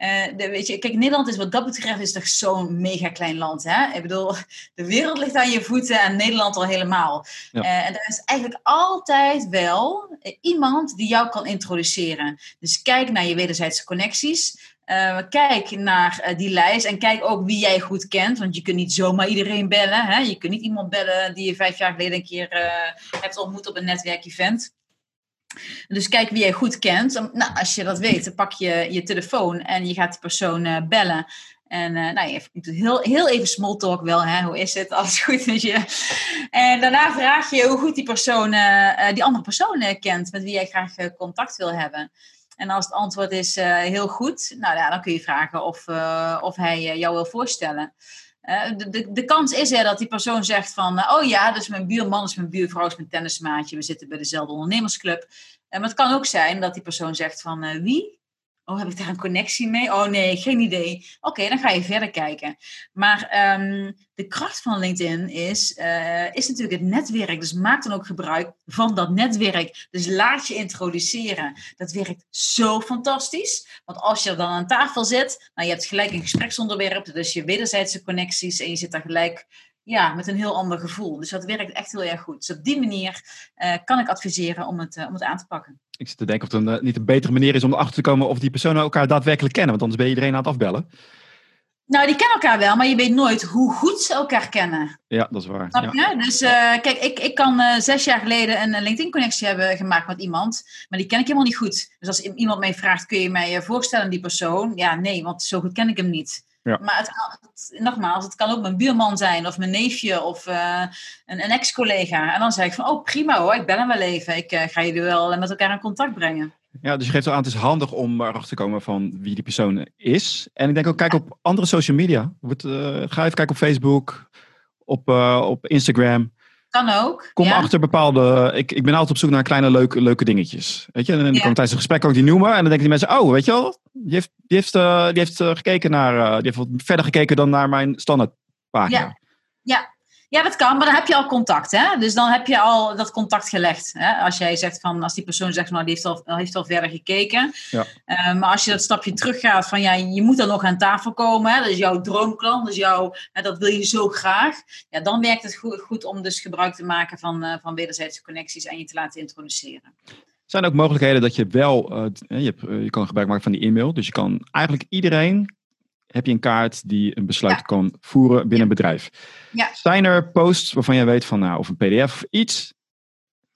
Eh, de, weet je, kijk, Nederland is wat dat betreft is toch zo'n mega klein land. Hè? Ik bedoel, *laughs* de wereld ligt aan je voeten en Nederland al helemaal. Ja. Eh, en er is eigenlijk altijd wel eh, iemand die jou kan introduceren. Dus kijk naar je wederzijdse connecties. Uh, kijk naar die lijst en kijk ook wie jij goed kent. Want je kunt niet zomaar iedereen bellen. Hè? Je kunt niet iemand bellen die je vijf jaar geleden een keer hebt ontmoet op een netwerkevent. Dus kijk wie jij goed kent. Nou, als je dat weet, dan pak je je telefoon en je gaat die persoon bellen. En uh, nou, je heel, heel even small talk wel. Hè? Hoe is het? Alles goed met je? En daarna vraag je hoe goed die persoon, uh, die andere persoon kent. Met wie jij graag contact wil hebben. En als het antwoord is heel goed, nou ja, dan kun je vragen of, of hij jou wil voorstellen. De, de, de, kans is er dat die persoon zegt van, oh ja, dus mijn buurman is mijn buurvrouw, is mijn tennismaatje, we zitten bij dezelfde ondernemersclub. maar het kan ook zijn dat die persoon zegt van, wie? Oh, heb ik daar een connectie mee? Oh nee, geen idee. Oké, dan ga je verder kijken. Maar ehm, de kracht van LinkedIn is, uh, is natuurlijk het netwerk. Dus maak dan ook gebruik van dat netwerk. Dus laat je introduceren. Dat werkt zo fantastisch. Want als je dan aan tafel zit, nou, je hebt gelijk een gespreksonderwerp. Dus je wederzijdse connecties en je zit daar gelijk ja, met een heel ander gevoel. Dus dat werkt echt heel erg goed. Dus op die manier uh, kan ik adviseren om het, uh, om het aan te pakken. Ik zit te denken of het een, uh, niet een betere manier is om erachter te komen of die personen elkaar daadwerkelijk kennen. Want anders ben je iedereen aan het afbellen. Nou, die kennen elkaar wel, maar je weet nooit hoe goed ze elkaar kennen. Ja, dat is waar. Snap je? Ja. Dus kijk, ik, ik kan zes jaar geleden een LinkedIn-connectie hebben gemaakt met iemand, maar die ken ik helemaal niet goed. Dus als iemand mij vraagt, kun je mij voorstellen aan die persoon? Ja, nee, want zo goed ken ik hem niet. Ja. Maar het nogmaals, het kan ook mijn buurman zijn of mijn neefje of uh, een, een ex-collega. En dan zeg ik van, oh prima hoor, ik ben hem wel even. Ik uh, ga jullie wel met elkaar in contact brengen. Ja, dus je geeft al aan, het is handig om erachter te komen van wie die persoon is. En ik denk ook, kijk op andere social media. Wordt, uh, ga even kijken op Facebook, op, op Instagram. Kan ook. Kom ja. achter bepaalde. Ik, ik ben altijd op zoek naar kleine leuke, leuke dingetjes. Weet je? En dan ja. kan tijdens een gesprek ook die noemen. En dan denken die mensen: Oh, weet je wel, die heeft, die heeft, uh, die heeft uh, gekeken naar. Uh, die heeft wat verder gekeken dan naar mijn standaardpagina. Ja. ja. Ja, dat kan, maar dan heb je al contact. Hè? Dus dan heb je al dat contact gelegd. Hè? Als jij zegt van, als die persoon zegt, nou, die heeft al, heeft al verder gekeken. Ja. Uh, maar als je dat stapje teruggaat van, ja, je moet dan nog aan tafel komen. Hè? Dat is jouw droomklant, dus jouw, hè, dat wil je zo graag. Ja, dan werkt het goed, goed om dus gebruik te maken van, uh, van wederzijdse connecties en je te laten introduceren. Zijn er ook mogelijkheden dat je wel, uh, je, hebt, je kan gebruik maken van die e-mail. Dus je kan eigenlijk iedereen heb je een kaart die een besluit ja. kan voeren binnen ja. een bedrijf. Ja. Zijn er posts waarvan jij weet van, nou, of een PDF of iets,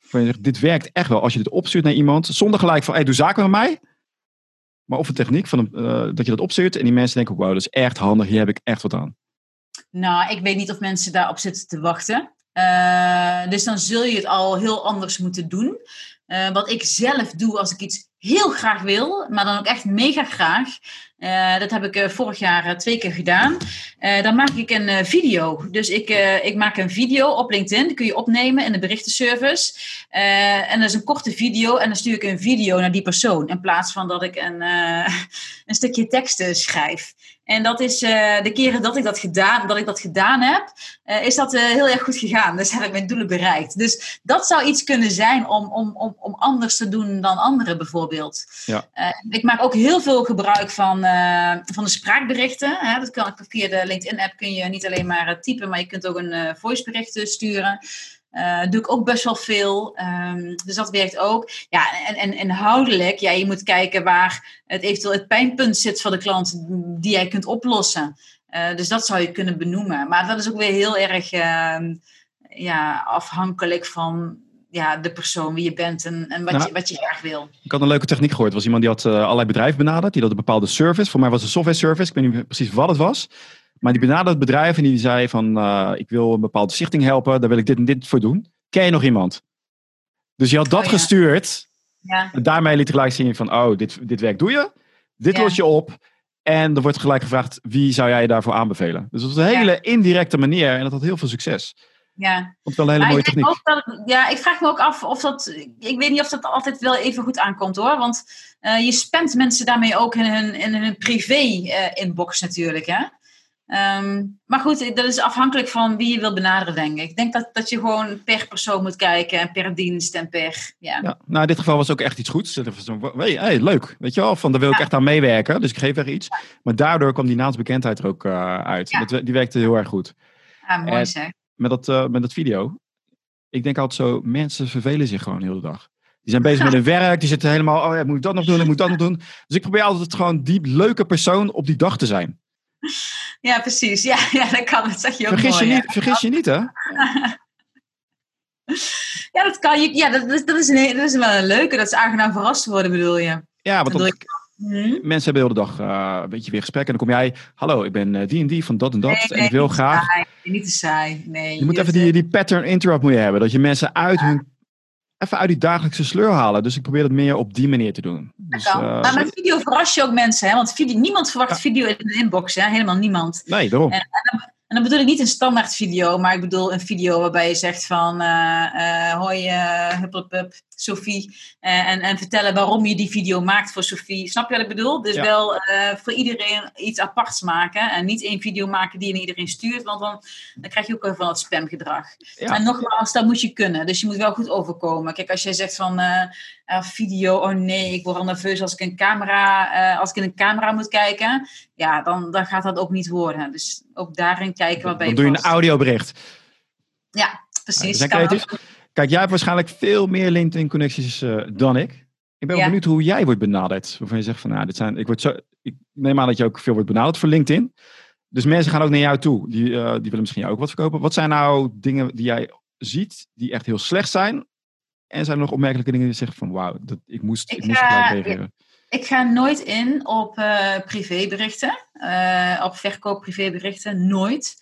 waarvan je zegt, dit werkt echt wel als je dit opstuurt naar iemand, zonder gelijk van, hey, doe zaken met mij. Maar of een techniek van, uh, dat je dat opstuurt en die mensen denken, wow, dat is echt handig, hier heb ik echt wat aan. Nou, ik weet niet of mensen daarop zitten te wachten. Uh, dus dan zul je het al heel anders moeten doen. Uh, wat ik zelf doe als ik iets heel graag wil, maar dan ook echt mega graag. Uh, dat heb ik uh, vorig jaar uh, twee keer gedaan. dan maak ik een video. Dus ik, ik maak een video op LinkedIn. Die kun je opnemen in de berichtenservice. en dat is een korte video. En dan stuur ik een video naar die persoon. In plaats van dat ik een, *laughs* een stukje teksten schrijf. En dat is de keren dat ik dat gedaan, dat ik dat gedaan heb, is dat heel erg goed gegaan. Dus *laughs* heb ik mijn doelen bereikt. Dus dat zou iets kunnen zijn om, om, om, om anders te doen dan anderen bijvoorbeeld. Ja. ik maak ook heel veel gebruik van uh, van de spraakberichten. Hè? Dat kan, via de LinkedIn-app kun je niet alleen maar typen, maar je kunt ook een uh, voicebericht sturen. Uh, doe ik ook best wel veel. Um, dus dat werkt ook. Ja, en, en inhoudelijk, ja, je moet kijken waar het eventueel het pijnpunt zit voor de klant die jij kunt oplossen. Dus dat zou je kunnen benoemen. Maar dat is ook weer heel erg uh, ja, afhankelijk van ja, de persoon wie je bent en, en wat, nou, je, wat je graag wil. Ik had een leuke techniek gehoord. Er was iemand die had uh, allerlei bedrijven benaderd. Die had een bepaalde service. Voor mij was het een software service. Ik weet niet precies wat het was. Maar die benaderde het bedrijf en die zei van... Uh, ik wil een bepaalde stichting helpen. Daar wil ik dit en dit voor doen. Ken je nog iemand? Dus je had dat oh, ja. gestuurd. Ja. En daarmee liet gelijk zien van... Oh, dit, dit werk doe je. Dit ja. los je op. En er wordt gelijk gevraagd... Wie zou jij daarvoor aanbevelen? Dus dat was een hele indirecte manier. En dat had heel veel succes. Ja. Vond wel een hele mooie techniek. Dat, ja, ik vraag me ook af of dat. Ik weet niet of dat altijd wel even goed aankomt hoor. Want uh, je spamt mensen daarmee ook in hun, in hun privé-inbox uh, natuurlijk. Hè? Um, maar goed, dat is afhankelijk van wie je wil benaderen, denk ik. Ik denk dat, dat je gewoon per persoon moet kijken en per dienst en per. Ja. ja nou, in dit geval was ook echt iets goeds. Hey, hey, leuk, weet je wel, van daar wil ik ja. echt aan meewerken. Dus ik geef er iets. Maar daardoor kwam die naamsbekendheid er ook uh, uit. Dat, die werkte heel erg goed. Ja, mooi en, zeg met dat, uh, met dat video. Ik denk altijd zo, mensen vervelen zich gewoon heel de dag. Die zijn bezig met hun *laughs* werk. Die zitten helemaal, oh ja, moet ik dat nog doen? Ik moet dat nog doen. Dus ik probeer altijd gewoon die leuke persoon op die dag te zijn. Ja, precies. Ja, *laughs* ja dat kan. Dat zeg je ook Vergis, mooi, je, niet, vergis je niet, hè? *laughs* Ja, dat kan. Je, ja, dat, is- dat, is een, dat is wel een leuke. Dat is aangenaam verrast worden, bedoel je? Ja, want Bedoel dan, Hm? mensen hebben de hele dag eh, een beetje weer gesprek. En dan kom jij, hallo, ik ben eh, die en die van dat en dat. Nee, en ik wil graag... saai. Niet te saai. Nee, Je moet even die, die pattern interrupt moet je hebben. Dat je mensen uit hun... Even uit die dagelijkse sleur halen. Dus ik probeer dat meer op die manier te doen. Dus, eh, maar met video verras je ook mensen, hè? Want video, niemand verwacht video in de inbox, hè? Helemaal niemand. nee, daarom. En- En dan bedoel ik niet een standaard video, maar ik bedoel een video waarbij je zegt van hoi hup, hup, hup, Sophie eh, en, en vertellen waarom je die video maakt voor Sophie. Snap je wat ik bedoel? Dus Ja. wel eh, voor iedereen iets aparts maken en niet één video maken die je iedereen stuurt, want dan, dan krijg je ook wel van het spamgedrag. Ja. En nogmaals, dat moet je kunnen. Dus je moet wel goed overkomen. Kijk, als jij zegt van eh, video, oh nee, ik word al nerveus als ik een camera, als ik in een camera moet kijken, ja, dan, dan gaat dat ook niet worden. Dus ook daarin kijken waarbij Dan doe je een audiobericht. Ja, precies. we Kijk, jij hebt waarschijnlijk veel meer LinkedIn-connecties eh, dan ik. Ik ben Ja. benieuwd hoe jij wordt benaderd. Waarvan je zegt van, nou, dit zijn, ik, word zo, ik neem aan dat je ook veel wordt benaderd voor LinkedIn. Dus mensen gaan ook naar jou toe. Die, eh, die willen misschien jou ook wat verkopen. Wat zijn nou dingen die jij ziet die echt heel slecht zijn? En zijn er nog opmerkelijke dingen die je zegt van, wauw, dat, ik moest, ik, Ik moest gelijk reageren. Ik ga nooit in op eh, privéberichten, op verkoop privéberichten, nooit.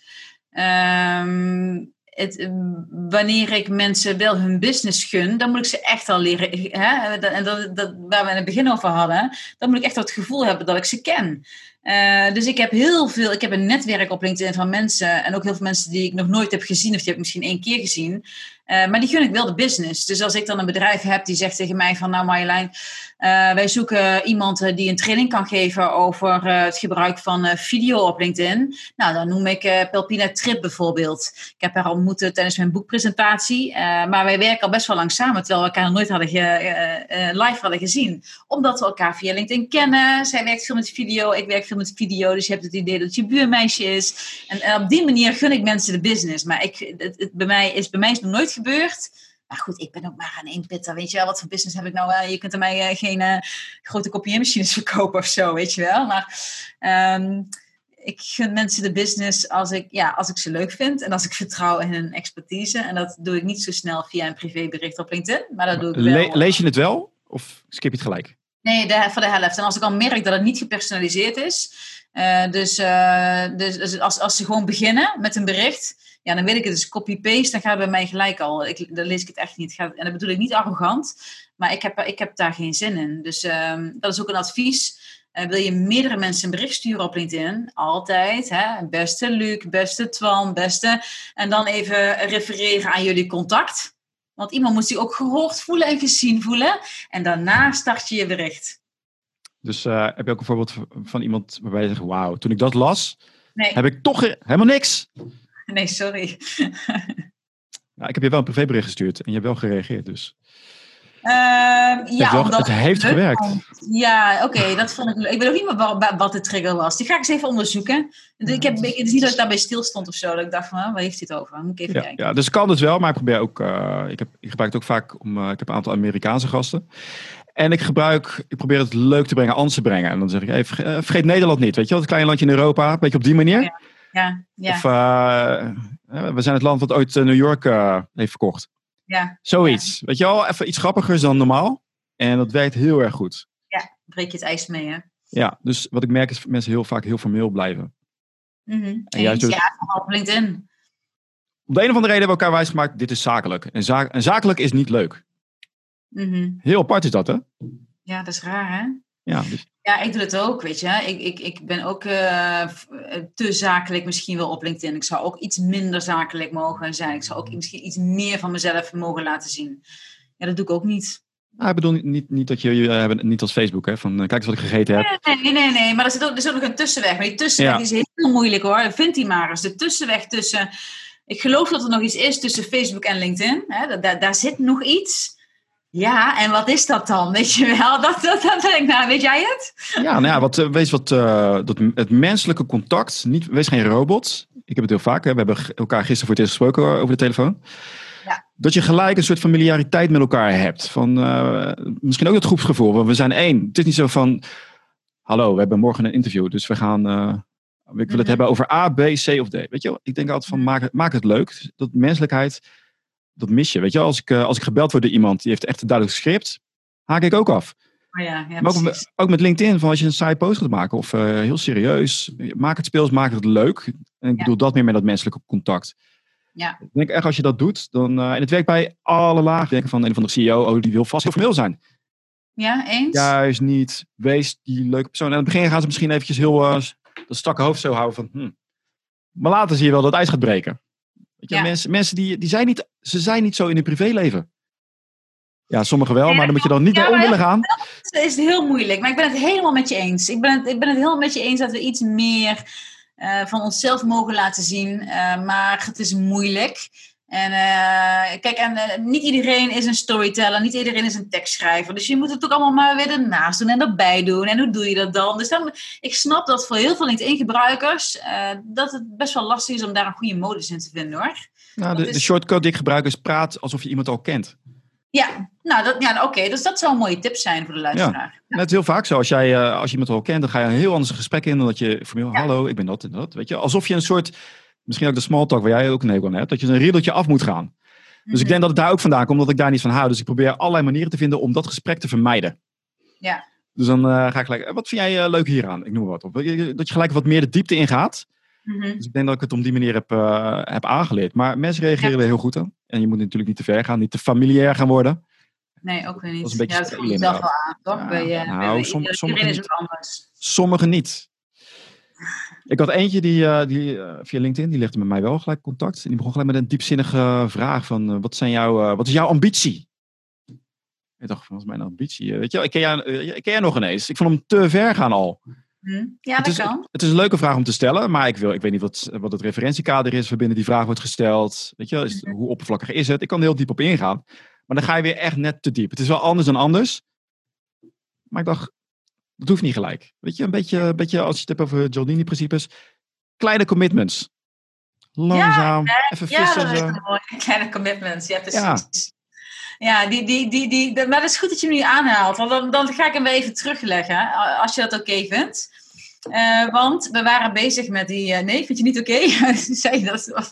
Ehm, het, eh, wanneer ik mensen wel hun business gun, dan moet ik ze echt al leren. Hè? Dat- En dat, dat, waar we in het begin over hadden, dan moet ik echt het gevoel hebben dat ik ze ken. Eh, dus ik heb heel veel, ik heb een netwerk op LinkedIn van mensen en ook heel veel mensen die ik nog nooit heb gezien, of die heb ik misschien één keer gezien. Eh, maar die gun ik wel de business. Dus als ik dan een bedrijf heb die zegt tegen mij van, nou Marjolein, eh, wij zoeken iemand eh, die een training kan geven over eh, het gebruik van video op LinkedIn. Nou, dan noem ik Pelpina Trip bijvoorbeeld. Ik heb haar ontmoet tijdens mijn boekpresentatie. maar wij werken al best wel lang samen, terwijl we elkaar nooit hadden live hadden gezien. Omdat we elkaar via LinkedIn kennen. Zij werkt veel met video, ik werk veel met video. Dus je hebt het idee dat je buurmeisje is. En, op die manier gun ik mensen de business. Maar ik, het, bij, mij is, bij mij is nog nooit gebeurd. Maar goed, ik ben ook maar een één pitter. Weet je wel, wat voor business heb ik nou? Eh, je kunt er mij eh, geen eh, grote kopieermachines *laughs* verkopen of zo, weet je wel. Maar ehm, ik gun mensen de business als ik, ja, als ik ze leuk vind. En als ik vertrouw in hun expertise. En dat doe ik niet zo snel via een privébericht op LinkedIn. Maar dat doe ik wel. Le- lees je het wel? Of skip je het gelijk? Nee, de, voor de helft. En als ik al merk dat het niet gepersonaliseerd is. eh, dus eh, dus, dus als, als ze gewoon beginnen met een bericht. Ja, dan weet ik het. Dus copy-paste, dan gaat bij mij gelijk al. Ik, dan lees ik het echt niet. Gaat, en dat bedoel ik niet arrogant. Maar ik heb, ik heb daar geen zin in. Dus ehm, dat is ook een advies. Eh, wil je meerdere mensen een bericht sturen op LinkedIn? Altijd. Hè? Beste Luc, beste Twan, beste... En dan even refereren aan jullie contact. Want iemand moet zich ook gehoord voelen en gezien voelen. En daarna start je je bericht. Dus eh, heb je ook een voorbeeld van- iemand waarbij je zegt, wauw, toen ik dat las, Nee, heb ik toch he- helemaal niks. *laughs* nee sorry. *laughs* Nou, ik heb je wel een privébericht gestuurd en je hebt wel gereageerd. Dus Ehm, het, ja, wel- omdat het heeft gewerkt. vond. Ja, oké, dat vond ik leuk. Ik weet ook niet meer wa- wa- wat de trigger was. Die ga ik eens even onderzoeken. Ik heb, het is niet dat ik daarbij stil stond of zo. Dat ik dacht van, waar heeft het over? Moet ik even Ja, kijken. ja, dus kan het wel, maar ik probeer ook. eh, ik, heb, ik gebruik het ook vaak om. eh, ik heb een aantal Amerikaanse gasten. En ik gebruik, ik probeer het leuk te brengen, anders te brengen. En dan zeg ik, hey, eh, vergeet Nederland niet. Weet je wel, het kleine landje in Europa. Een beetje op die manier. Ja. Ja, ja, Of eh, eh, we zijn het land wat ooit eh, New York heeft verkocht. ja. Zoiets. Weet je wel, even iets grappigers dan normaal. En dat werkt heel erg goed. Breek je het ijs mee, hè? Ja, dus wat ik merk is dat mensen heel vaak heel formeel blijven. Mhm. En juist dus- Ja, vooral op LinkedIn. Om de een of andere reden hebben we elkaar wijsgemaakt, dit is zakelijk. En zakelijk is niet leuk. Mhm. Heel apart is dat, hè? Ja, dat is raar, hè? Ja, dus, Ja, ik doe het ook, weet je. Ik, ik, ik ben ook eh, eh, te zakelijk misschien wel op LinkedIn. Ik zou ook iets minder zakelijk mogen zijn. Ik zou ook misschien iets meer van mezelf mogen laten zien. Ja, dat doe ik ook niet. nou, ik bedoel niet, niet, niet dat je, hebben niet als Facebook, hè? Van kijk eens wat ik gegeten heb. Nee, nee, nee, nee. Maar er zit ook, er zit ook nog een tussenweg. Maar die tussenweg Ja. is heel moeilijk hoor. Vind die maar eens. De tussenweg tussen... Ik geloof dat er nog iets is tussen Facebook en LinkedIn. Hè? Da- Daar, daar zit nog iets. Ja, en wat is dat dan? Weet je wel? *laughs* Dat, dat, dat ben ik nou. Weet jij het? Ja, nou ja, wat, eh, wees wat, eh, dat, het menselijke contact, niet, wees geen robot. Ik heb het heel vaak, hè? we hebben elkaar gisteren voor het eerst gesproken over de telefoon. Ja. dat je gelijk een soort familiariteit met elkaar hebt. Van, uh, misschien ook het groepsgevoel, want we zijn één. Het is niet zo van, hallo, we hebben morgen een interview, dus we gaan, uh, ik wil het mhm. hebben over A, B, C of D. Weet je, ik denk altijd van, mhm. maak het, maak het leuk. Dat menselijkheid, dat mis je. Weet je, als ik, uh, als ik gebeld word door iemand, die heeft echt een duidelijk script, haak ik ook af. Oh ja, ja, maar ook, ook, met LinkedIn, van als je een side post gaat maken of heel serieus, maak het speels, maak het leuk. En ik bedoel dat meer met dat menselijke contact. Ja. Ik denk echt als je dat doet, dan, uh, en het werkt bij alle lagen. Denk van een van de CEO, oh, die wil vast heel formeel zijn. Ja, eens? Juist niet. Wees die leuke persoon. En aan het begin gaan ze misschien eventjes heel uh, dat strakke hoofd zo houden van, hm. maar later zie je wel dat het ijs gaat breken. Weet je, mensen, mensen die, die zijn niet, ze zijn niet zo in hun privéleven. Ja, sommigen wel, maar dan moet je dan niet ja, om willen gaan. Dat is heel moeilijk, maar ik ben het helemaal met je eens. Ik ben het, ik ben het helemaal met je eens dat we iets meer uh, van onszelf mogen laten zien. Uh, maar het is moeilijk. En uh, kijk, en niet iedereen is een storyteller, niet iedereen is een tekstschrijver. Dus je moet het ook allemaal maar weer ernaast doen en erbij doen. En hoe doe je dat dan? Dus dan, ik snap dat voor heel veel LinkedIn-gebruikers dat het best wel lastig is om daar een goede modus in te vinden hoor. Nou, de, de shortcode die ik gebruik is praat alsof je iemand al kent. Ja, nou, dat, ja, oké. Dus dat zou een mooie tip zijn voor de luisteraar. Ja. Het heel vaak zo. Als, jij, als je iemand al kent, dan ga je een heel anders gesprek in dan dat je formeel, ja. hallo, ik ben dat en dat. Weet je, alsof je een soort, misschien ook de small talk waar jij ook een hekel aan hebt, dat je een riedeltje af moet gaan. Dus ik mhm. denk dat het daar ook vandaan komt, omdat ik daar niet van hou. Dus ik probeer allerlei manieren te vinden om dat gesprek te vermijden. Ja. Dus dan uh, ga ik gelijk, wat vind jij uh, leuk hieraan? Ik noem wat op. Dat je gelijk wat meer de diepte ingaat. Mm -hmm. Dus ik denk dat ik het om die manier heb, heb aangeleerd. Maar mensen reageren er heel goed aan. En je moet natuurlijk niet te ver gaan, niet te familiair gaan worden. Nee, ook weer niet. Dat is een beetje ja, dat voelt zelf wel aan, toch? Ja, bij, nou, bij, som, sommige is het anders. Sommigen niet. Ik had eentje die, uh, die uh, via LinkedIn, die legde met mij wel gelijk contact. En die begon gelijk met een diepzinnige vraag van, wat, zijn jouw, wat is jouw ambitie? Ik dacht, wat is mijn ambitie? Weet je, ik ken, jou, ik ken jou nog ineens. Ik vond hem te ver gaan al. Hm? Ja, dat is, kan. Het is een leuke vraag om te stellen, maar ik, wil, ik weet niet wat, wat het referentiekader is waarbinnen die vraag wordt gesteld. Weet je, is, hm. hoe oppervlakkig is het? Ik kan er heel diep op ingaan. Maar dan ga je weer echt net te diep. Het is wel anders dan anders. Maar ik dacht, dat hoeft niet gelijk. Weet je, een beetje, een beetje als je het hebt over Giordini-principes. Kleine commitments. Langzaam, ja, even vissen. Ja, dat mooi. *laughs* Kleine commitments, ja precies. Ja. die, die, die, die, maar het is goed dat je hem nu aanhaalt. Want dan, dan ga ik hem weer even terugleggen. Als je dat oké vindt. Uh, want we waren bezig met die. Uh, nee, vind je niet oké? Okay? *laughs* Zei je dat? Of,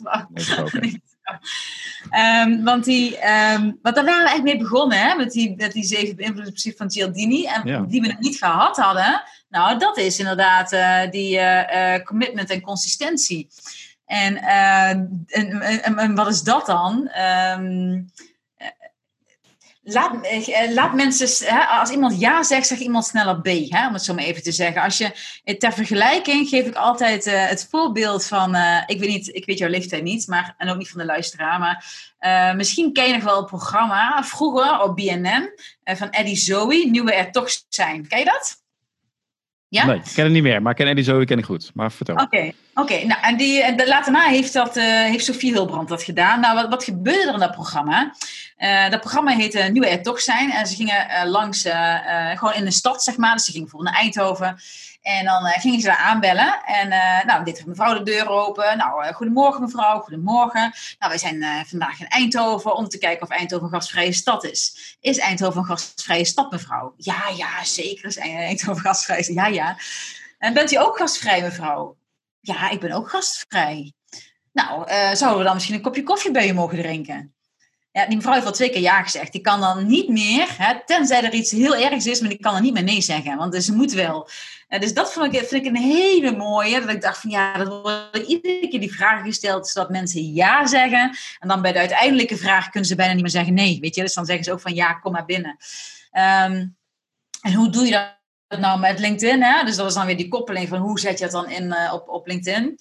nee, *laughs* Um, want, die, um, want daar waren we eigenlijk mee begonnen, hè, met, die, met die zeven beïnvloedingsprincipe van Cialdini. En die we nog niet gehad hadden. Nou, dat is inderdaad uh, die uh, commitment en consistentie. En, en, en, en, wat is dat dan? Um, Laat, eh, laat mensen, als iemand ja zegt, zeg iemand sneller B, om het zo maar even te zeggen. Als je, eh, ter vergelijking geef ik altijd uh, het voorbeeld van, ik weet niet, ik weet jouw leeftijd niet, maar, en ook niet van de luisteraar, maar misschien ken je nog wel het programma vroeger op BNN van Eddie Zoe, Nu we er toch zijn. Ken je dat? Ja? Nee, ik ken het niet meer, maar ik ken Eddie Zoe ken ik goed. Maar vertel. Oké, oké. nou en die, de, later na heeft, dat, uh, heeft Sofie Hilbrand dat gedaan. Nou, wat, wat gebeurde er in dat programma? Uh, dat programma heette Nu we er toch zijn. En ze gingen uh, langs, gewoon in de stad, zeg maar. Dus ze gingen bijvoorbeeld naar Eindhoven. En dan uh, gingen ze daar aanbellen. En uh, nou, dit mevrouw de deur open. Nou, uh, goedemorgen mevrouw, goedemorgen. Nou, wij zijn vandaag in Eindhoven om te kijken of Eindhoven een gastvrije stad is. Is Eindhoven een gastvrije stad, mevrouw? Ja, ja, zeker is Eindhoven gastvrij. Ja, ja. En bent u ook gastvrij, mevrouw? Ja, ik ben ook gastvrij. Nou, zouden we dan misschien een kopje koffie bij u mogen drinken? Ja, die mevrouw heeft al twee keer ja gezegd. Die kan dan niet meer, hè, tenzij er iets heel ergs is, maar die kan dan niet meer nee zeggen. Want ze moet wel. dus dat vond ik, vind ik een hele mooie. Dat ik dacht van ja, dat wordt iedere keer die vraag gesteld, zodat mensen ja zeggen. En dan bij de uiteindelijke vraag kunnen ze bijna niet meer zeggen nee. Weet je? Dus dan zeggen ze ook van ja, kom maar binnen. Ehm, en hoe doe je dat nou met LinkedIn? Hè? Dus dat is dan weer die koppeling van hoe zet je dat dan in uh, op, op LinkedIn.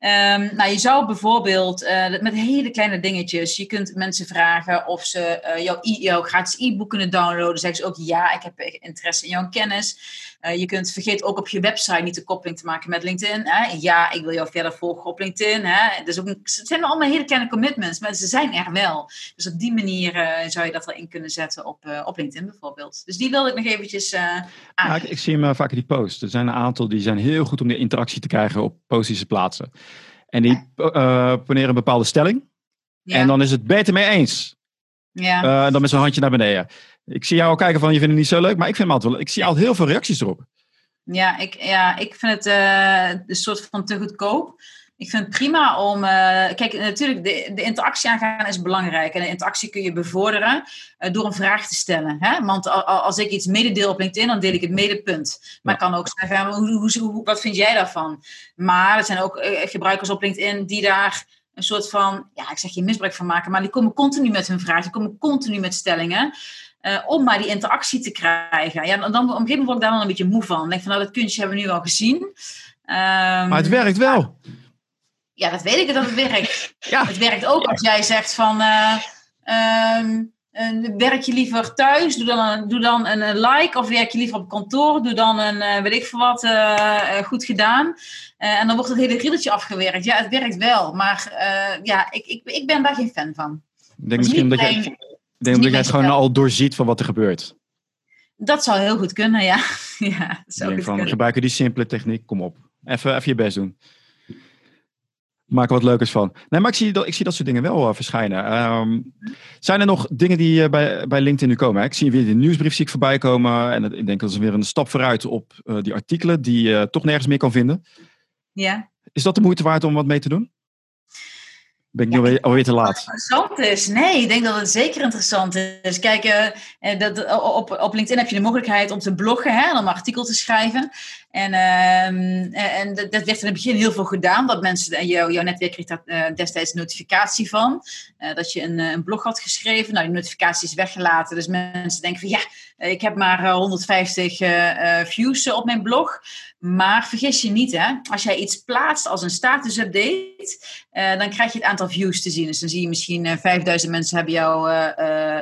Um, nou, je zou bijvoorbeeld uh, met hele kleine dingetjes, je kunt mensen vragen of ze uh, jouw, e jouw gratis e-book kunnen downloaden. Zeggen ze ook ja, ik heb interesse in jouw kennis. Uh, je kunt vergeet ook op je website niet de koppeling te maken met LinkedIn. Hè? Ja, ik wil jou verder volgen op LinkedIn. Hè? Dus ook een, het zijn allemaal hele kleine commitments, maar ze zijn er wel. Dus op die manier zou je dat erin kunnen zetten op, op LinkedIn bijvoorbeeld. Dus die wilde ik nog eventjes aan. ik, ik, zie hem vaak in die post. Er zijn een aantal die zijn heel goed om de interactie te krijgen op positieve plaatsen. En die poneren een bepaalde stelling. En dan is het beter mee eens. Ja. Uh, dan met zo'n handje naar beneden. Ik zie jou al kijken van, je vindt het niet zo leuk, maar ik vind hem altijd wel, ik zie altijd heel veel reacties erop. Ja, ik, ja, ik vind het uh, een soort van te goedkoop. Ik vind het prima om. Uh, kijk, natuurlijk, de, de interactie aangaan is belangrijk. En de interactie kun je bevorderen uh, door een vraag te stellen. Hè? Want als ik iets mededeel op LinkedIn, dan deel ik het medepunt. Maar ja. ik kan ook zeggen: hoe, hoe, hoe, wat vind jij daarvan? Maar er zijn ook uh, gebruikers op LinkedIn die daar een soort van. Ja, ik zeg geen misbruik van maken, maar die komen continu met hun vraag. Die komen continu met stellingen. Uh, om maar die interactie te krijgen. Ja, dan, op een gegeven moment word ik daar dan een beetje moe van. Ik denk van, nou, dat kunstje hebben we nu al gezien. Um, maar het werkt wel. Ja, dat weet ik dat het werkt. *laughs* Ja. Het werkt ook als jij zegt van... Uh, um, uh, werk je liever thuis? Doe dan, een, doe dan een like. Of werk je liever op kantoor? Doe dan een, weet ik veel wat, goed gedaan. en dan wordt het hele riedeltje afgewerkt. Ja, het werkt wel. Maar ja, ik, ik, ik ben daar geen fan van. Ik denk misschien dat je... Denk dat jij het gewoon al doorziet van wat er gebeurt. Dat zou heel goed kunnen, ja. *laughs* ja dat zou ik denk van, gebruiken die simpele techniek, kom op. Even, even je best doen. Maak er wat leukers van. Nee, maar ik zie dat, ik zie dat soort dingen wel uh, verschijnen. Um, zijn er nog dingen die uh, bij, bij LinkedIn nu komen? Ik zie weer de nieuwsbrief zie ik voorbij komen. En ik denk dat is weer een stap vooruit op uh, die artikelen die je toch nergens meer kan vinden. Ja. Is dat de moeite waard om wat mee te doen? Ben ik alweer, te laat? interessant is. Nee, ik denk dat het zeker interessant is. Kijk, uh, dat, op, op LinkedIn heb je de mogelijkheid om te bloggen hè, om een artikel te schrijven. En, uh, en dat, werd in het begin heel veel gedaan. Dat mensen, jou, jouw netwerk kreeg daar destijds een notificatie van. Dat je een, een, blog had geschreven. Nou, die notificatie is weggelaten. Dus mensen denken van ja, ik heb maar 150 views op mijn blog. Maar vergis je niet, hè, als jij iets plaatst als een status-update, dan krijg je het aantal views te zien. Dus dan zie je misschien 5000 mensen hebben jouw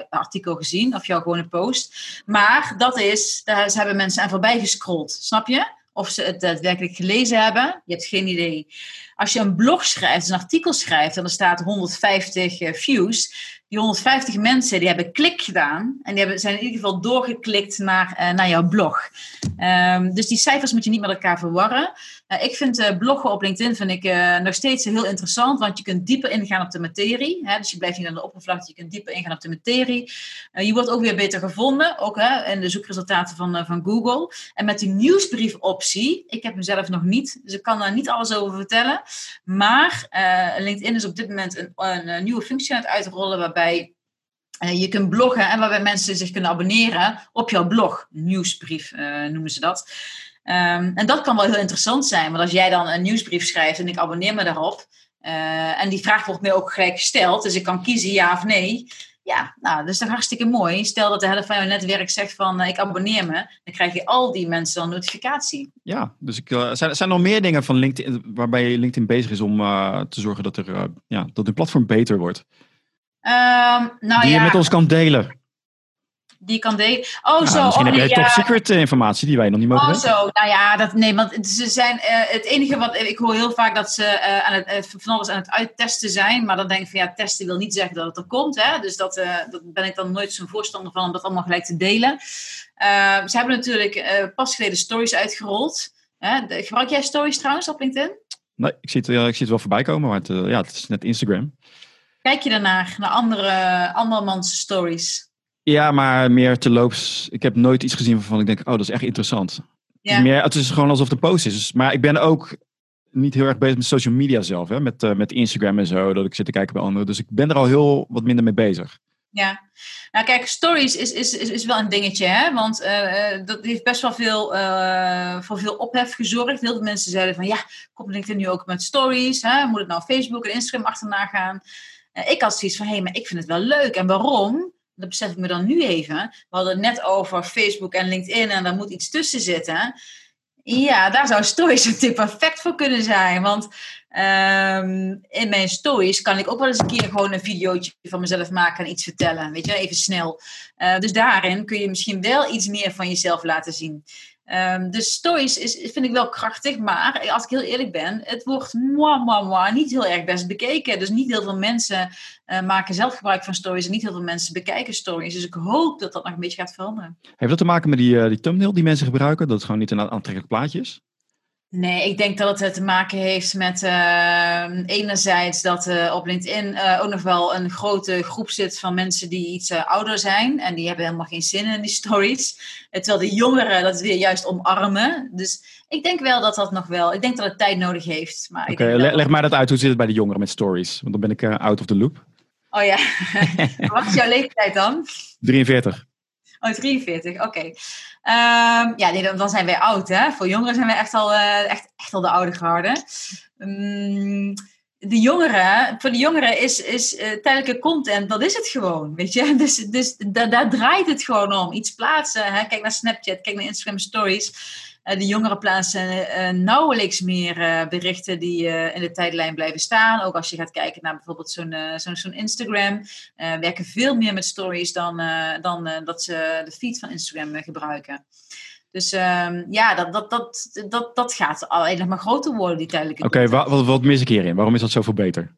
artikel gezien of jouw gewone post. Maar dat is, daar hebben mensen aan voorbij gescrolld. Snap je? Of ze het daadwerkelijk gelezen hebben, je hebt geen idee. Als je een blog schrijft, een artikel schrijft en er staat 150 views, die 150 mensen die hebben klik gedaan en die hebben, zijn in ieder geval doorgeklikt naar, uh, naar jouw blog. Um, dus die cijfers moet je niet met elkaar verwarren. Uh, ik vind uh, bloggen op LinkedIn vind ik, nog steeds heel interessant, want je kunt dieper ingaan op de materie. Hè? Dus je blijft niet aan de oppervlakte, je kunt dieper ingaan op de materie. je wordt ook weer beter gevonden, ook hè, in de zoekresultaten van, van Google. En met die nieuwsbriefoptie, ik heb mezelf nog niet, dus ik kan daar niet alles over vertellen. Maar LinkedIn is op dit moment een, een, nieuwe functie aan het uitrollen waarbij je kunt bloggen en waarbij mensen zich kunnen abonneren op jouw blog. Nieuwsbrief noemen ze dat. Um, en dat kan wel heel interessant zijn, want als jij dan een nieuwsbrief schrijft en ik abonneer me daarop, uh, en die vraag wordt mij ook gelijk gesteld, dus ik kan kiezen ja of nee. Ja, nou, dat is toch hartstikke mooi. Stel dat de helft van jouw netwerk zegt van ik abonneer me, dan krijg je al die mensen dan notificatie. Ja, dus ik, uh, zijn, zijn er nog meer dingen van LinkedIn waarbij LinkedIn bezig is om te zorgen dat, er, ja, dat hun platform beter wordt? Um, nou die ja, je met ons kan delen. Die kan delen. Oh, nou, zo. Misschien oh, heb jij ja. top secret informatie die wij nog niet mogen Oh, weten. zo. Nou ja, dat, nee, want ze zijn, uh, het enige wat ik hoor heel vaak dat ze uh, aan het, uh, van alles aan het uittesten zijn. Maar dan denk ik van ja, testen wil niet zeggen dat het er komt. Hè? Dus dat, dat ben ik dan nooit zo'n voorstander van om dat allemaal gelijk te delen. ze hebben natuurlijk pas geleden stories uitgerold. De, gebruik jij stories trouwens op LinkedIn? Nee, ik zie het, ik zie het wel voorbij komen, maar het, ja, het is net Instagram. Kijk je daarnaar, naar andere, andermans stories? Ja, maar meer te loops. Ik heb nooit iets gezien waarvan ik denk, oh, dat is echt interessant. Ja. Het, is meer, het is gewoon alsof de post is. Maar ik ben ook niet heel erg bezig met social media zelf. Hè? Met, uh, met Instagram en zo, dat ik zit te kijken bij anderen. Dus ik ben er al heel wat minder mee bezig. Ja, nou kijk, stories is, is, is, is wel een dingetje, hè? want uh, dat heeft best wel veel, uh, voor veel ophef gezorgd. Heel veel mensen zeiden van, ja, kom LinkedIn nu ook met stories? Hè? Moet het nou Facebook en Instagram achterna gaan? Ik had zoiets van, hé, hey, maar ik vind het wel leuk. En waarom? Dat besef ik me dan nu even. We hadden het net over Facebook en LinkedIn en daar moet iets tussen zitten. Ja, daar zou stories natuurlijk perfect voor kunnen zijn. Want um, in mijn stories kan ik ook wel eens een keer gewoon een videootje van mezelf maken en iets vertellen. Weet je, even snel. Uh, dus daarin kun je misschien wel iets meer van jezelf laten zien. Um, dus stories is, vind ik wel krachtig, maar als ik heel eerlijk ben, het wordt moi, moi, moi, niet heel erg best bekeken. Dus niet heel veel mensen uh, maken zelf gebruik van stories en niet heel veel mensen bekijken stories. Dus ik hoop dat dat nog een beetje gaat veranderen. Heeft dat te maken met die, uh, die thumbnail die mensen gebruiken? Dat het gewoon niet een aantrekkelijk plaatje is? Nee, ik denk dat het te maken heeft met uh, enerzijds dat uh, op LinkedIn uh, ook nog wel een grote groep zit van mensen die iets ouder zijn. En die hebben helemaal geen zin in die *laughs* stories. Terwijl de jongeren dat weer juist omarmen. Dus ik denk wel dat dat nog wel, ik denk dat het tijd nodig heeft. Oké, okay, leg, leg mij dat uit. Hoe zit het bij de jongeren met stories? Want dan ben ik out of the loop. Oh ja, *laughs* wat is jouw leeftijd dan? 43. Oh, 43, oké. Um, ja, dan, zijn wij oud, hè. Voor jongeren zijn we echt al, uh, echt, echt al de oude garde. Um, de jongeren, voor de jongeren is, is uh, tijdelijke content, dat is het gewoon, weet je. *laughs* Dus, dus da, daar draait het gewoon om. Iets plaatsen, hè? kijk naar Snapchat, kijk naar Instagram Stories. Uh, de jongeren plaatsen uh, nauwelijks meer uh, berichten die in de tijdlijn blijven staan. Ook als je gaat kijken naar bijvoorbeeld zo'n zo'n zo'n Instagram. werken veel meer met stories dan, dan dat ze de feed van Instagram gebruiken. Dus um, ja, dat, dat, dat, dat, dat gaat alleen nog maar groter worden, die tijdelijke Oké, okay, wat, wat mis ik hierin? Waarom is dat zoveel beter?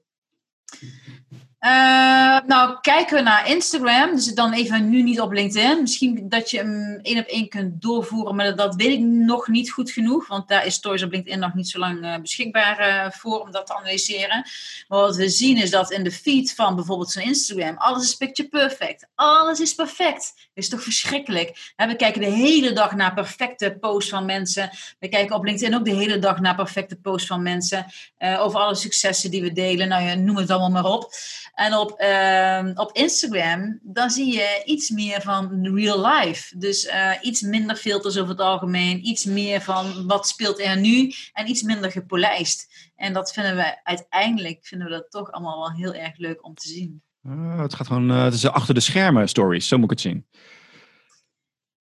Uh, nou, kijken we naar Instagram. Dus dan even nu niet op LinkedIn. Misschien dat je hem één op één kunt doorvoeren, maar dat, weet ik nog niet goed genoeg. Want daar is Stories op LinkedIn nog niet zo lang uh, beschikbaar uh, voor om dat te analyseren. Maar wat we zien is dat in de feed van bijvoorbeeld zo'n Instagram, alles is picture perfect. Alles is perfect. Dat is toch verschrikkelijk. We kijken de hele dag naar perfecte posts van mensen. We kijken op LinkedIn ook de hele dag naar perfecte posts van mensen. over alle successen die we delen. Nou ja, noem het allemaal maar op. En op, uh, op Instagram, dan zie je iets meer van real life. Dus uh, iets minder filters over het algemeen. Iets meer van wat speelt er nu. En iets minder gepolijst. En dat vinden we uiteindelijk, vinden we dat toch allemaal wel heel erg leuk om te zien. Uh, het gaat gewoon, uh, het is achter de schermen stories, zo moet ik het zien.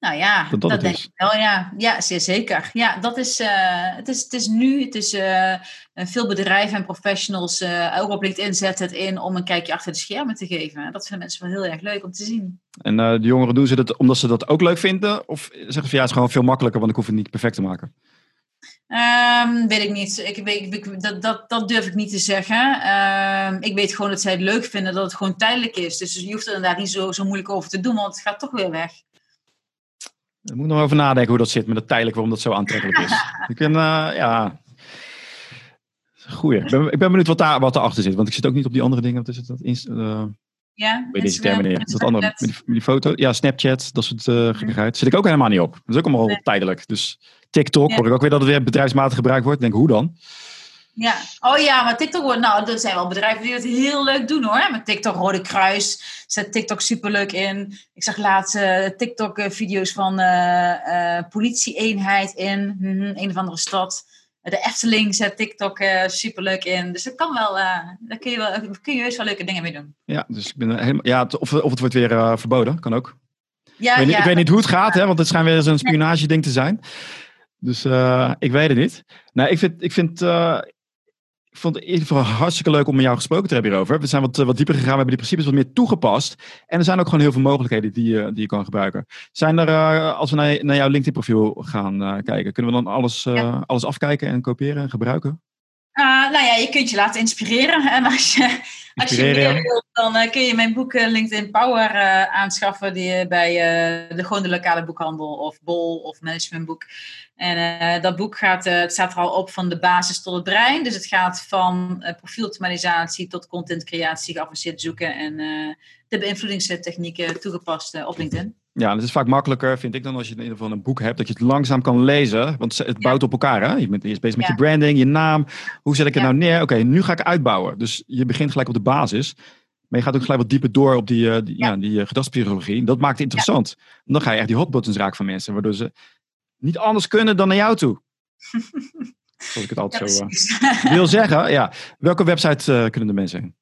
Nou ja, dat, dat, denk ik wel, ja. Ja, zeer zeker. Ja, dat is, uh, het, is, het is nu, het is uh, veel bedrijven en professionals, uh, ook op LinkedIn zetten het in om een kijkje achter de schermen te geven. Dat vinden mensen wel heel erg leuk om te zien. En de jongeren doen ze dat omdat ze dat ook leuk vinden? Of zeggen ze, ja, het is gewoon veel makkelijker, want ik hoef het niet perfect te maken? Um, weet ik niet. Ik, weet, ik, dat, dat, dat durf ik niet te zeggen. Um, ik weet gewoon dat zij het leuk vinden, dat het gewoon tijdelijk is. Dus je hoeft er inderdaad niet zo, zo moeilijk over te doen, want het gaat toch weer weg. Ik moet nog over nadenken hoe dat zit met het tijdelijk, waarom dat zo aantrekkelijk is. *laughs* ik ben, uh, ja... Goeie. Ik ben, ik ben benieuwd wat, daar, wat erachter zit, want ik zit ook niet op die andere dingen. Wat is het? Dat inst, uh, ja, weet deze termen niet. Dat andere, met die, met die, foto. Ja, Snapchat, dat soort uh, gekkigheid. Zit ik ook helemaal niet op. Dat is ook allemaal nee. tijdelijk. Dus TikTok, ja. hoor ik ook weer dat het weer bedrijfsmatig gebruikt wordt. Denk, hoe dan? Ja, oh ja, maar TikTok wordt, nou, er zijn wel bedrijven die het heel leuk doen hoor. Met TikTok Rode Kruis zet TikTok superleuk in. Ik zag laatst uh, TikTok-video's van uh, uh, politie-eenheid in mm -hmm, een of andere stad. De Efteling zet TikTok superleuk in. Dus dat kan wel, daar kun je, wel, kun je heus wel leuke dingen mee doen. Ja, dus ik ben helemaal, ja, of, of het wordt weer verboden, kan ook. Ja, ik, weet, ja, ik weet niet hoe het gaat, hè, want het schijnt weer zo'n spionage-ding te zijn. Dus ik weet het niet. Nou, ik vind, ik vind ik vond het in ieder geval hartstikke leuk om met jou gesproken te hebben hierover. We zijn wat, wat dieper gegaan, we hebben die principes wat meer toegepast. En er zijn ook gewoon heel veel mogelijkheden die, uh, die je kan gebruiken. Zijn er, uh, als we naar, naar jouw LinkedIn-profiel gaan uh, kijken, kunnen we dan alles, ja. alles afkijken en kopiëren en gebruiken? Nou ja, je kunt je laten inspireren. En als je, als je meer wilt, dan kun je mijn boek LinkedIn Power aanschaffen. Die bij de, gewoon de lokale boekhandel of Bol of Managementboek. En dat boek gaat, het staat er al op van de basis tot het brein. Dus het gaat van profieloptimalisatie tot contentcreatie, geavanceerd zoeken en de beïnvloedingstechnieken toegepast op LinkedIn. Ja, het is vaak makkelijker, vind ik, dan als je in ieder geval een boek hebt, dat je het langzaam kan lezen. Want het bouwt op elkaar. Hè? Je bent eerst bezig met ja. je branding, je naam. Hoe zet ik het ja. nou neer? Oké, okay, nu ga ik uitbouwen. Dus je begint gelijk op de basis. Maar je gaat ook gelijk wat dieper door op die, die, ja. die gedachtespsychologie. Dat maakt het interessant. Dan ga je echt die hotbuttons raken van mensen, waardoor ze niet anders kunnen dan naar jou toe. *laughs* Zoals ik het altijd zo uh, *laughs* wil zeggen. Ja. Welke website uh, kunnen de mensen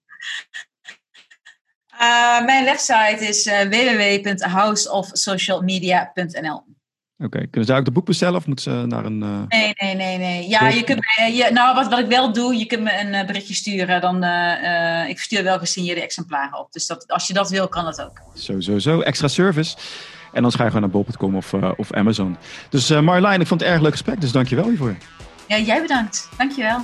uh, mijn website is www.houseofsocialmedia.nl Oké, okay. kunnen ze daar ook de boek bestellen of moeten ze naar een... Nee, nee, nee, nee. Ja, je kunt, je, nou, wat, wat ik wel doe, je kunt me een berichtje sturen. Dan, ik stuur wel gesigneerde exemplaren op. Dus dat, als je dat wil, kan dat ook. Zo, zo, zo. Extra service. En dan ga je gewoon naar bol.com of, uh, of Amazon. Dus uh, Marjolein, ik vond het erg leuk gesprek, dus dankjewel hiervoor. Ja, jij bedankt. Dankjewel.